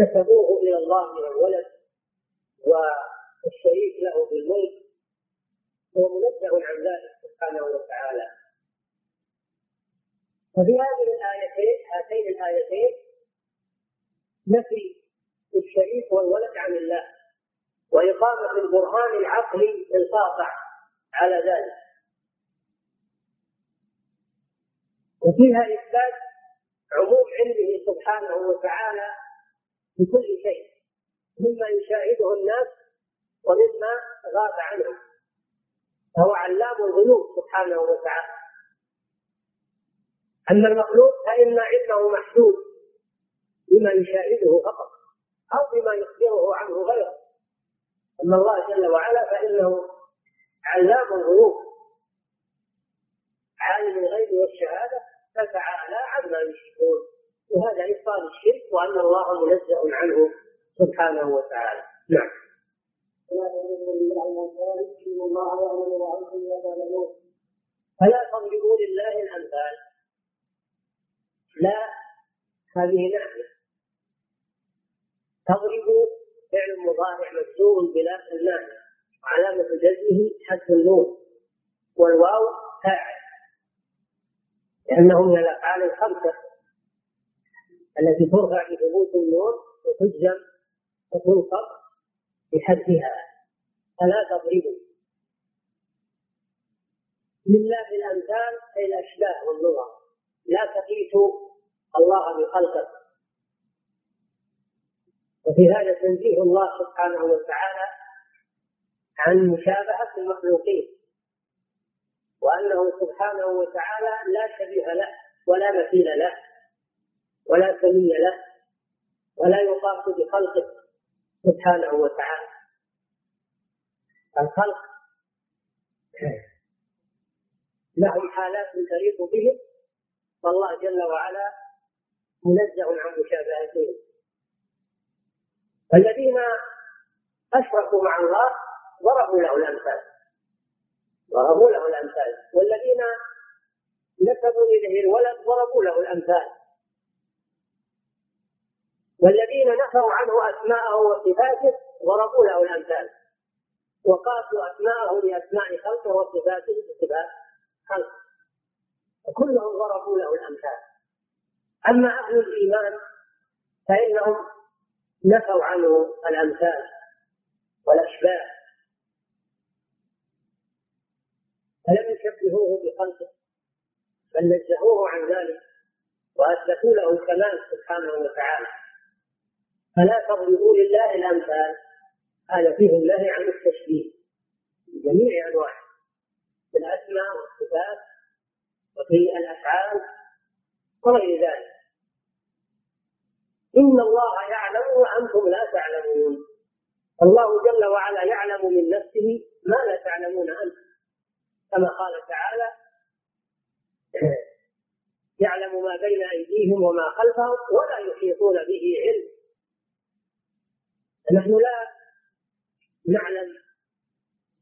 نسبوه إلى الله من الولد والشريك له بالملك هو منزه عن ذلك سبحانه وتعالى. وفي هذه الآيتين هاتين الآيتين نفي الشريك والولد عن الله وإقامة البرهان العقلي القاطع على ذلك. وفيها إثبات عموم علمه سبحانه وتعالى بكل شيء مما يشاهده الناس ومما غاب عنهم. فهو علام الغيوب سبحانه وتعالى. أما المخلوق فإن علمه محدود بما يشاهده فقط أو بما يخبره عنه غيره. أما الله جل وعلا فإنه علام الغيوب. عالم الغيب والشهادة فتعالى عما يشركون. وهذا إبطال الشرك وأن الله منزه عنه سبحانه وتعالى. نعم. فلا تضربوا لله الأمثال. لا هذه نعمة. تضرب فعل مضارع مجزوم بلا الناس علامة جزمه حذف النون. والواو فاعل. لأنه من الأفعال الخمسة. التي ترفع بثبوت النور وتجزم وتنصب بحذفها فلا تضربوا لله الأمثال أي الأشباه واللغة لا تقيسوا الله بخلقه. وفي هذا تنزيه الله سبحانه وتعالى عن مشابهة المخلوقين. وأنه سبحانه وتعالى لا شبيه له ولا مثيل له. ولا سمي له ولا يقاس بخلقه سبحانه وتعالى. الخلق لهم حالات تليق بهم والله جل وعلا منزه عن مشابهتهم الذين أشركوا مع الله ضربوا له الأمثال. ضربوا له الأمثال. والذين نسبوا إليه الولد ضربوا له الأمثال. والذين نفوا عنه أسماءه وصفاته ضربوا له الأمثال. وقاسوا أسماءه بأسماء خلقه وصفاته بصفات خلقه. وكلهم ضربوا له الأمثال. أما أهل الإيمان فإنهم نفوا عنه الأمثال والأشباه. فلم يشبهوه بخلقه بل نزهوه عن ذلك وأثبتوا له الكمال سبحانه وتعالى. فلا تضربوا لله الأمثال. هذا فيه الله عن التشبيه. بجميع أنواعه. في الاسماء والصفات وفي الأفعال وغير ذلك. إن الله يعلم وأنتم لا تعلمون. الله جل وعلا يعلم من نفسه ما لا تعلمون أنتم. كما قال تعالى يعلم ما بين أيديهم وما خلفهم ولا يحيطون به علم. نحن لا نعلم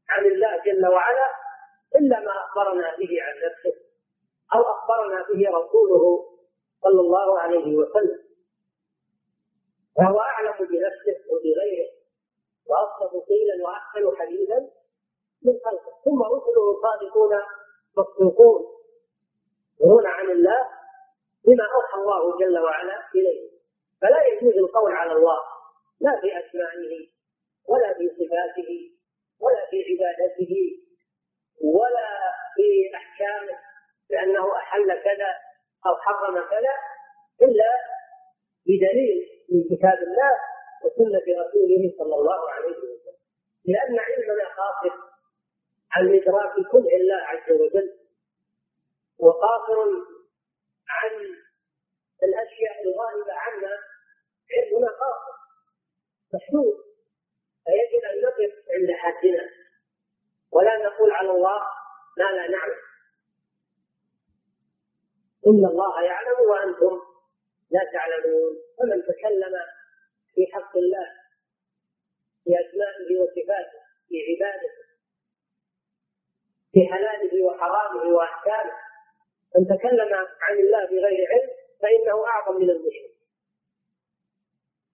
عن الله جل وعلا إلا ما أخبرنا به عن نفسه أو أخبرنا به رسوله صلى الله عليه وسلم. وهو أعلم بنفسه وبغيره وأصدق قيلا وأحسن حديثا من خلقه. ثم رسله صادقون مصدوقون يرون عن الله بما أوحى الله جل وعلا إليه. فلا يجوز القول على الله. لا في أسمائه ولا في صفاته ولا في عبادته ولا في أحكامه بأنه أحل كذا أو حرم كذا إلا بدليل من كتاب الله وسنة رسوله صلى الله عليه وسلم. لأن علمنا قاصر عن إدراك كل الله عز وجل وقاصر عن الأشياء الغائبة عنا علمنا قاصر. محدود فيجب أن نقف عند حدنا. ولا نقول على الله ما لا نعلم. إن الله يعلم وأنتم لا تعلمون. فمن تكلم في حق الله في أسمائه وصفاته في عبادته في حلاله وحرامه وأحكامه من تكلم عن الله بغير علم فإنه أعظم من المشرك.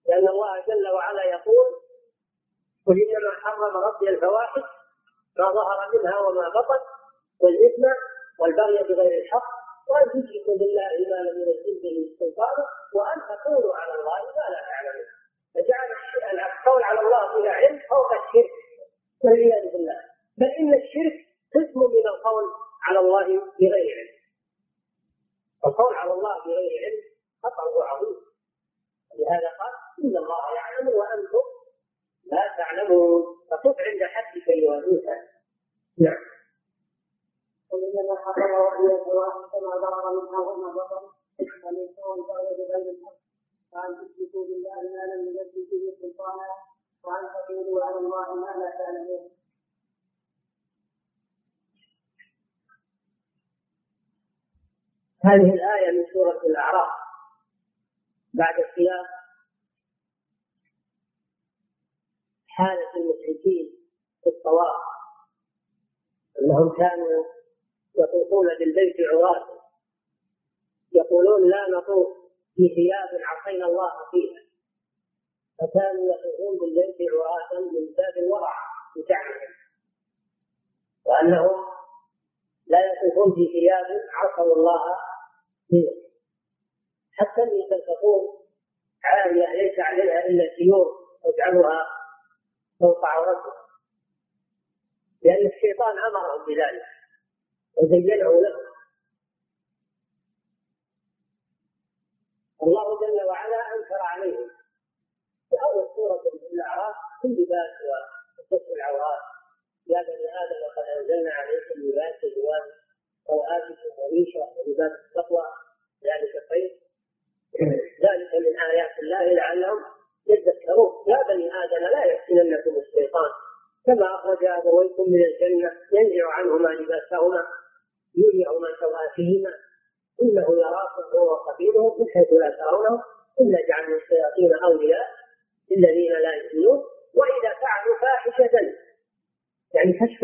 لأن الله جل وعلا يقول قل إنما حرم ربي الفواحش ما ظهر منها وما بطن والإثم والبغي بغير الحق وأن تشركوا بالله ما لم ينزل به سلطانا وأن تقولوا على الله ما لا تعلمون فجعل القول على الله بلا علم فوق الشرك. والعياذ بالله. بل إن الشرك قسم من القول على الله بغير علم. القول على الله بغير علم خطأه عظيم. لهذا قال إن الله يعلم وأنتم لا تعلمون. فقف عند حدك أيها الإنسان نعم. وإنما حرم رؤية واحد كما ظهر منها وما بطن. فالإنسان قال بغير الحق وأن تشركوا بالله ما لم ينزل به سلطانا. وأن تقولوا على الله ما لا تعلمون. هذه الآية من سورة الأعراف. بعد السياق حالة المشركين في الطواف. أنهم كانوا يطوفون بالبيت عراة. يقولون لا نطوف في ثياب عصينا الله فيها. فكانوا يطوفون بالبيت عراة من باب الورع بزعمهم وأنهم لا يطوفون في ثياب عصوا الله فيها. حتى اللي تلتقون عالية ليس عليها إلا سيور يجعلها فوق عورته. لأن الشيطان أمرهم بذلك وزينه له. الله جل وعلا أنكر عليهم في اول سوره الأعراف كل لباس وكسر العورات. يا بني آدم قد أنزلنا عليكم لباس جوان سوآتكم وريشة ولباس التقوى. ذلك خير. ذلك من آيات الله لعلهم بني آدم لا يفتننكم الشيطان. كما أخرج ابويكم من الجنة ينزع عنهما لباسهما يريهما سواتهما إنه يراكم هو وقبيله من حيث لا ترونه. الا جعلنا الشياطين أولياء للذين لا يؤمنون. وإذا فعلوا فاحشة يعني كشف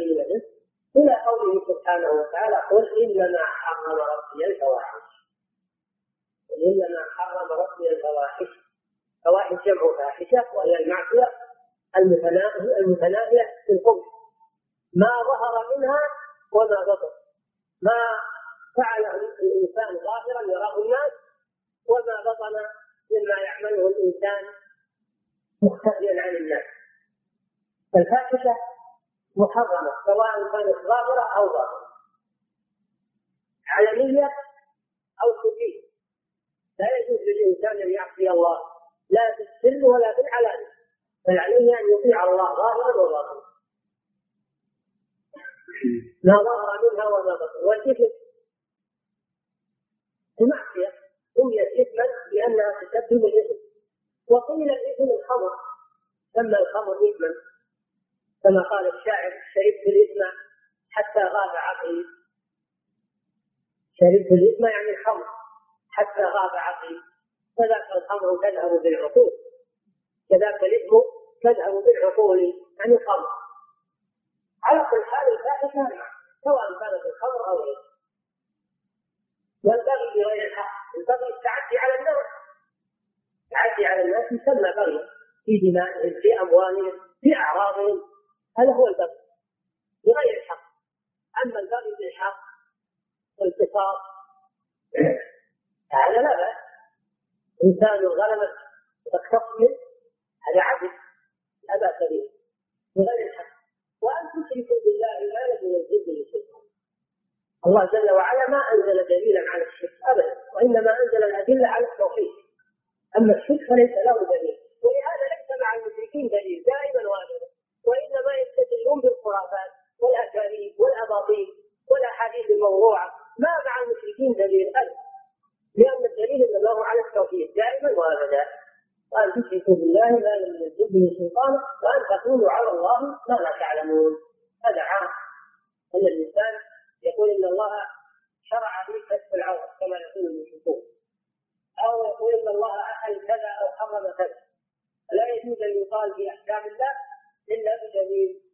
من الرزق إلى قوله سبحانه وتعالى قل إنما حرم ربي الفواحش. قل إنما حرم ربي الفواحش. فواحش جمع فاحشة وهي المعصية المتناهيه المتناهية في القبح. ما ظهر منها وما بطن. ما فعله الإنسان ظاهرا يراه الناس وما بطن مما يعمله الإنسان مختفيا عن الناس. فالفاحشة محرمة سواء كانت ظاهرة أو باطنة. علنيه أو سريه لا يجوز للإنسان أن يعصي الله لا في السر ولا في العلانية. بل عليه أن يطيع الله ظاهرا وباطنا. ما ظهر منها وما بطن. والإثم؟ المعصيه سميت إثما لأنها تسبب الإثم. وقيل الإثم الخمر. سمى الخمر إثما. كما قال الشاعر شربت الاثم حتى غاب عقلي. شربت الاثم يعني الخمر حتى غاب عقلي. كذاك الخمر تذهب بالعقول. كذاك الإثم تذهب بالعقول يعني الخمر على كل حال الفاحشه سواء كانت الخمر أو غيره. والبغي بغير الحق. البغي التعدي على الناس. التعدي على الناس يسمى بغي. في دمائهم في أموالهم في أعراضهم. هذا هو البغي بغير الحق. أما البغي بالحق والقصاص هذا لا بأس. إنسان غلبت تقتص هذا عدل. لا بأس به. بغير الحق. وأن تشركوا بالله لم ينزل به سلطان الله جل وعلا ما أنزل دليلا على الشرك ابدا وإنما أنزل الأدلة على التوحيد. أما الشرك فليس له دليل. ولهذا ليس مع المشركين دليل دائما وابدا وإنما يستدلون بالخرافات والأكاذيب والأباطيل والأحاديث الموضوعة. ما مع المشركين دليل؟ ابدا لأن الدليل انما هو على التوحيد. دائما. وابدا وان تشركوا بالله ما لم ينزل به سلطانا وأن تقولوا على الله ما لا تعلمون. هذا عام. أن الإنسان يقول إن الله شرع لي كشف العورة كما يقول المشركون. أو يقول إن الله احل كذا أو حرم كذا. لا يجوز أن يقال في أحكام الله الا بدليل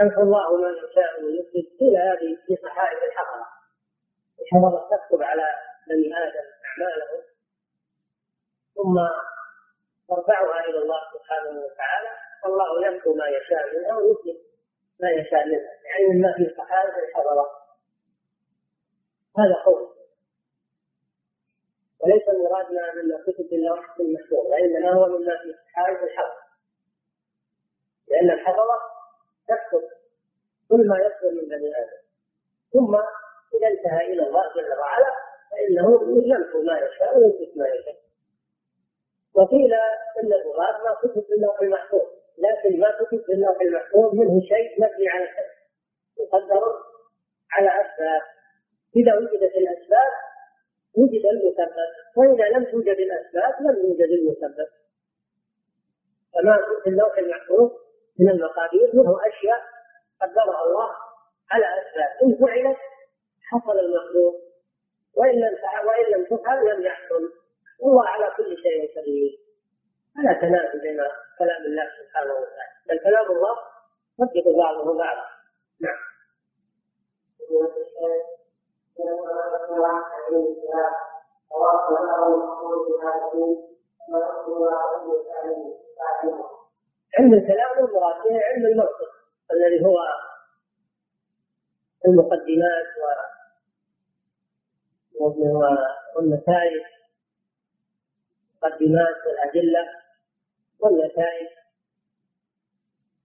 يمحو الله ما يشاء ويثبت قيل هذه في صحائف الحضره الحضره تكتب على بني آدم أعمالهم ثم ترفعها إلى الله سبحانه وتعالى والله يمحو ما يشاء منها ويثبت ما يشاء منها يعني مما في صحائف الحضرة. هذا قول وليس مرادنا مما كتب اللوح المحفوظ وإنما هو مما في صحائف الحضره لأن الحضرة تكتب كل ما يصدر من بني آدم. ثم إذا انتهى إلى الله جل وعلا فإنه يمحو ما يشاء ويثبت ما يشاء. وقيل إن المراد ما كتب في اللوح المحفوظ لكن ما كتب في اللوح المحفوظ منه شيء مبني على شيء مقدر على أسباب. إذا وجدت الأسباب وجد المسبب وإذا لم توجد الأسباب لم يوجد المسبب فما في اللوح المحفوظ؟ من المقادير منه أشياء قدرها الله على اسباب إن فعلت حصل المخلوق. وإن لم وإن لم تفعل لم يحصل. والله على كل شيء قدير. فلا تنافي بين كلام الله سبحانه وتعالى. بل كلام الله يصدق بعضه بعضا. نعم. علم الكلام المراد به علم المنطق الذي هو المقدمات والنتائج المقدمات والأدلة والنتائج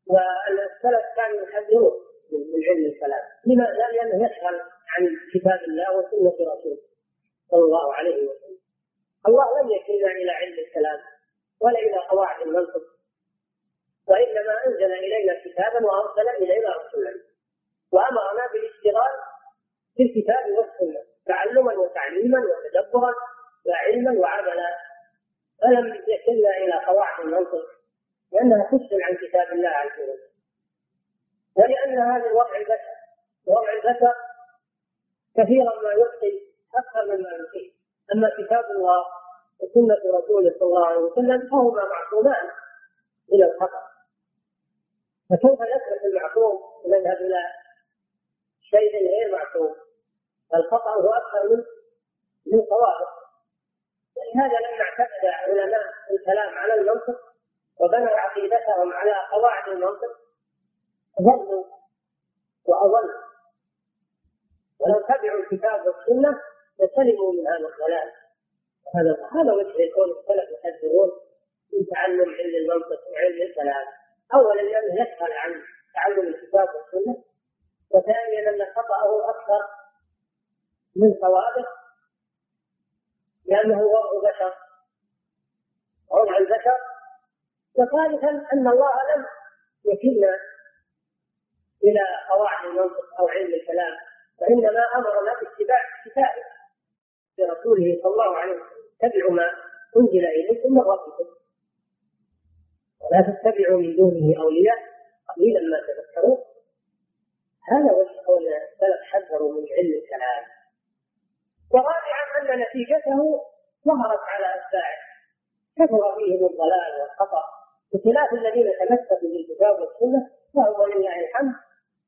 والسلف كانوا يحذرون من علم الكلام لماذا؟ لأنه يشغل عن كتاب الله وسنة رسوله صلى الله عليه وسلم الله لم يكلنا إلى علم الكلام ولا إلى قواعد المنطق وإنما أنزل إلينا كتابا وأرسل إلينا رسولا. وأمرنا بالاشتغال بالكتاب والسنة تعلما وتعليما وتدبرا وعلما وعملا. فلم يكلنا إلى قواعد المنطق لأنها تفصل عن كتاب الله عز وجل. ولأن هذا الوضع البشر وضع البشر كثيرا ما يخطي أكثر مما يخطي أما كتاب الله وسنة رسوله صلى الله عليه وسلم فهما معصومان إلى الخطأ فكيف نترك المعصوم ونذهب إلى شيء غير معصوم الخطأ هو أكثر من من صوابه. ولهذا لما اعتمد علماء الكلام على المنطق وبنوا عقيدتهم على قواعد المنطق ضلوا وأضلوا ولو تبعوا الكتاب والسنة لسلموا من هذا الضلال. هذا هذا وجه يكون السلف يحذرون من تعلم علم المنطق وعلم الكلام. اولا لأنه يسهل عن تعلم الكتاب والسنة وثانيا ان خطأه أكثر من صوابه لأنه وضع بشر وضع البشر وثالثا أن الله لم يكلنا إلى قواعد المنطق أو علم الكلام وإنما أمرنا باتباع كتابه برسوله صلى الله عليه وسلم. اتبعوا ما أنزل إليكم من ربكم. ولا تتبعوا من دونه أولياء. قليلا ما تذكرون هذا قول السلف حذروا من علم الكلام. ورابعا أن نتيجته ظهرت على اتباعه كثر فيهم الضلال والخطأ. بخلاف الذين تمسكوا بالكتاب والسنة فهم ولله الحمد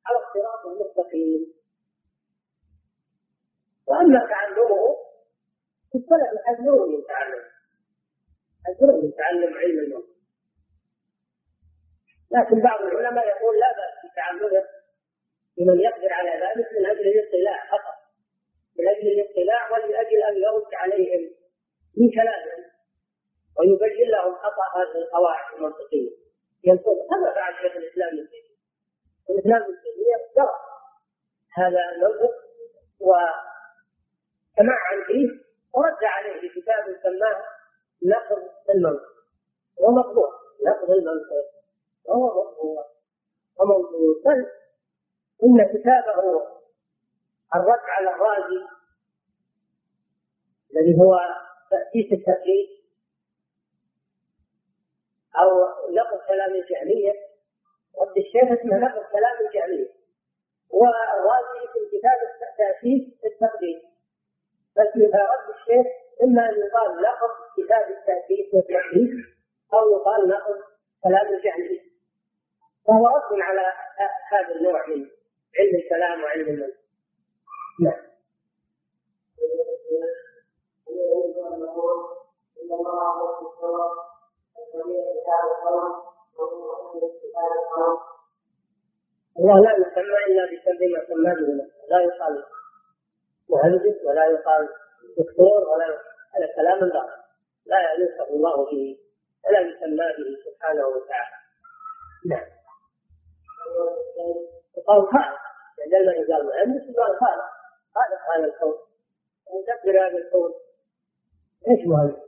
على الصراط المستقيم. وأما تعلمه السلف يحذرون من تعلم. يحذرون من تعلم علم الموت. لكن بعض العلماء يقول لا بأس بتعمده لمن يقدر على ذلك من أجل الاطلاع فقط من أجل الاطلاع ولأجل أن يرد عليهم من كلامهم ويبين لهم خطأ هذه القواعد المنطقية. ينصر هذا فعل شيخ الإسلام ابن تيمية. الإسلام ابن تيمية درس هذا المنطق وتمعن فيه ورد عليه في كتاب سماه نقض المنطق ومقبول نقض المنطق وموجود بل إن كتابه الرد على الرازي الذي هو تأسيس التقليد أو نقل كلام الجهمية رد الشيخ اسمه نقل كلام الجهمية. والرازي في كتاب تأسيس التقليد بس رد الشيخ إما أن يقال نقل كتاب التأسيس والتقليد أو يقال نقل كلام الجهمية. فهو رد على هذا النوع من علم الكلام وعلم المنطق نعم. الله لا يسمى إلا بسبب ما سمى به لا يقال مهندس ولا يقال دكتور ولا هذا كلام باطل. لا يوصف الله به ولا يسمى به سبحانه وتعالى. نعم. يقال خالق عندما يقال مهندس يقال خالق خالق هذا الكون مدبر هذا الكون إيش مهندس؟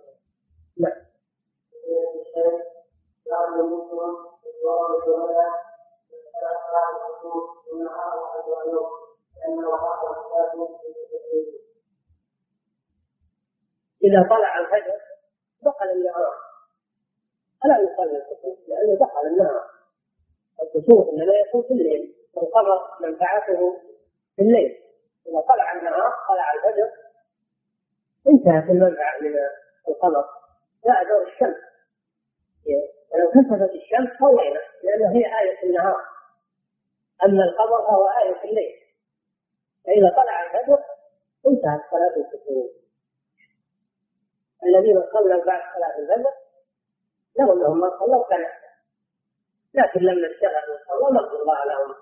نعم إذا طلع الفجر دخل النهار. فلا يصلي الكسوف لأنه دخل النهار. الكسوف إنما يكون في الليل والقمر منفعته في الليل. إذا طلع النهار طلع الفجر انتهت المنفعة من القمر. جاء دور الشمس. ولو كسفت الشمس صلينا لأنه هي آية النهار. أما القمر فهو آية الليل. فإذا طلع الفجر انتهت صلاة الكسوف الذين صلوا بعد صلاة الفجر لو أنهم ما صلوا كان لكن لما اشتغلوا وصلوا نرجو الله لهم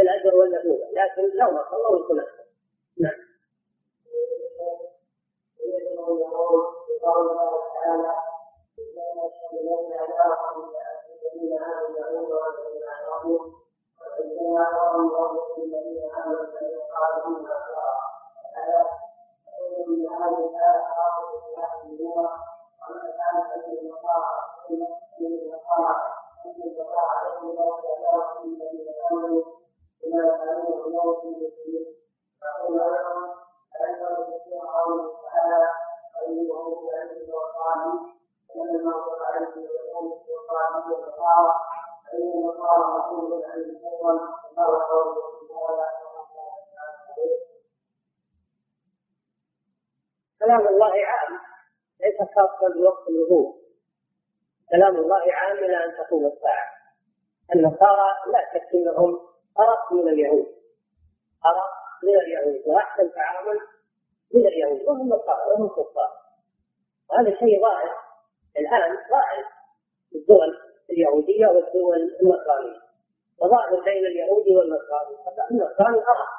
الأجر والنبوة لكن لو ما صلوا يكون أحسن. نعم. كلام الله عام ليس خاصا بوقت الوضوء كلام الله عام إلى أن تقوم الساعة. النصارى لا شك إنهم أرق من اليهود. أرق من اليهود. وأحسن تعامل من اليهود. وهم نصارى وهم كفار. وهذا شيء ظاهر الآن ظاهر في الدول اليهودية والدول النصرانية. وظاهر بين اليهود والنصارى النصراني أرق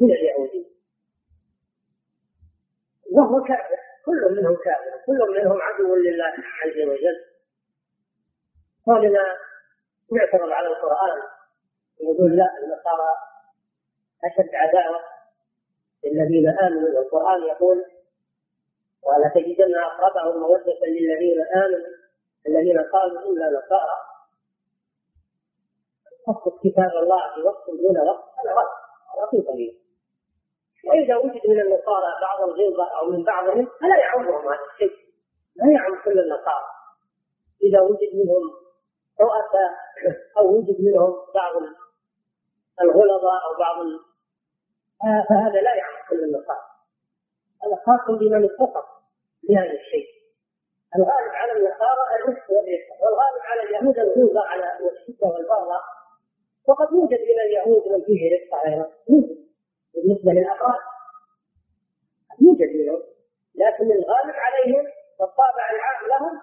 من اليهودي وهو كافر. كل منهم كافر كل منهم عدو لله عز وجل. ولما يعترض على القرآن يقول لا النصارى أشد عداوة للذين آمنوا القرآن يقول ولا تجدن أقربهم مودة للذين آمنوا الذين قالوا إنا نصارى. تسقط كتاب الله في وقت دون وقت هذا غلط هذا قليل. وإذا وجد من النصارى بعض الغلظة أو من بعضهم فلا يعمهم هذا الشيء لا يعم كل النصارى. إذا وجد منهم رؤساء أو وجد منهم بعض الغلظة أو بعض فهذا لا يعم كل النصارى. هذا خاص بمن اتصف بهذا الشيء. الغالب على النصارى الرفق والرفق والغالب على اليهود الغلظة على الشدة والبغضة. وقد يوجد من اليهود من فيه رفق غيره. يوجد بالنسبة للأفراد يوجد منهم لكن الغالب عليهم والطابع العام لهم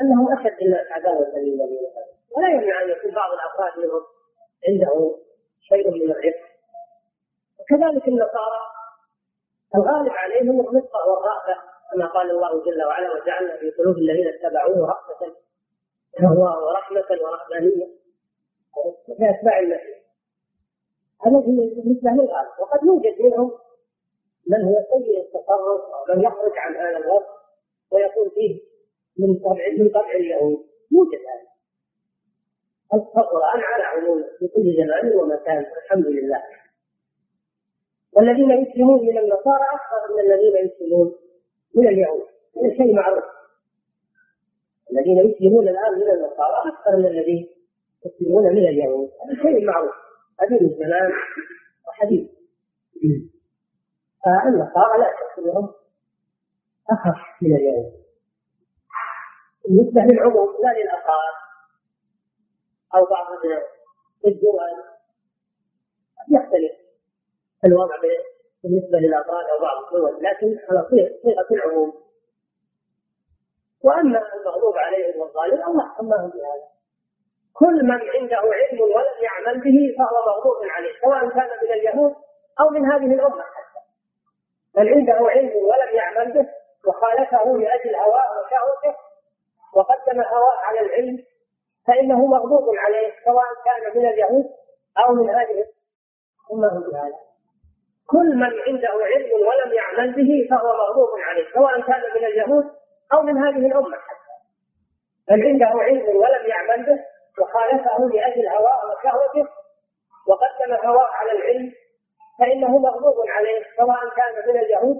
أنهم أشد الناس عداوة للذين ولا يمنع أن يكون بعض الأفراد منهم عنده شيء من الرفق. وكذلك النصارى. الغالب عليهم الرفق والرأفة كما قال الله جل وعلا وجعلنا في قلوب الذين اتبعوه رأفة ورحمة ورحمانية في أتباع المسيح. هذا بالنسبة للغالب وقد يوجد منهم من هو سيء التصرف من يخرج عن هذا الوصف ويكون فيه من طبع من طبع اليهود. يوجد هذا. القرآن على عمومه في كل زمان ومكان الحمد لله. والذين يسلمون من النصارى أكثر من الذين يسلمون من اليهود. هذا شيء معروف. الذين يسلمون الآن من النصارى أكثر من الذين يسلمون من اليهود. هذا شيء معروف. قديم الزمان وحديث. فالنصارى لا شك أخف من اليهود بالنسبة للعموم لا للاقارب أو بعض الدول يختلف الوضع بالنسبة للافراد أو بعض الدول لكن على صيغه العموم. وأما المغضوب عليهم والظالم الله سماهم بهذا كل من عنده علم ولم يعمل به فهو مغضوب عليه سواء كان من اليهود أو من هذه الأمة من عنده علم ولم يعمل به وخالفه لاجل هواه وشهوته وقدم هواه على العلم فإنه مغضوب عليه سواء كان من اليهود أو من هذه الأمة بهذا. كل من عنده علم ولم يعمل به فهو مغضوب عليه سواء كان من اليهود أو من هذه الأمة حتى. من عنده علم ولم يعمل به وخالفه لأجل هواه وشهوته وقدم هواه على العلم فإنه مغضوب عليه سواء كان من اليهود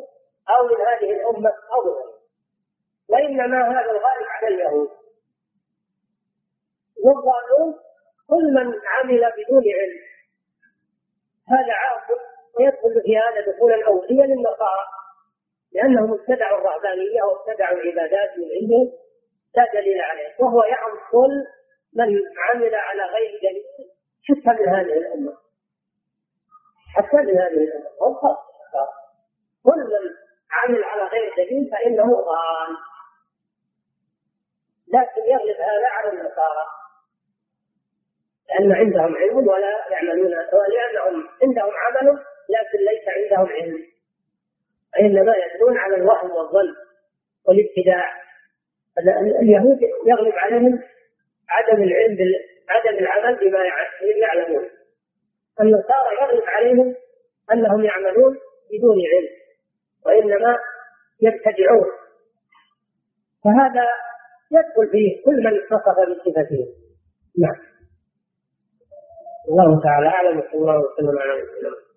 أو من هذه الأمة أو من غيرها وإنما هذا الغالب على اليهود. والظالمون كل من عمل بدون علم. هذا عام ويدخل في هذا دخولا أوليا للنصارى لأنهم ابتدعوا الرهبانية وابتدعوا العبادات من عندهم لا دليل عليه وهو يعم كل من عمل على غير دليل حتى من هذه الأمة. حتى بهذه الأمة. كل من عمل على غير دليل فإنه ضال. لكن يغلب هذا على النصارى. لأن عندهم علم ولا يعملون لأنهم عندهم عمل لكن ليس عندهم علم. وإنما يدلون على الوهم والظن والابتداع. اليهود يغلب عليهم عدم العلم عدم العمل بما يعلمون. النصارى يغلب عليهم أنهم يعملون بدون علم وإنما يبتدعون. فهذا يدخل فيه كل من اتصف بصفته. نعم. الله تعالى أعلم وصلى الله وسلم على نبينا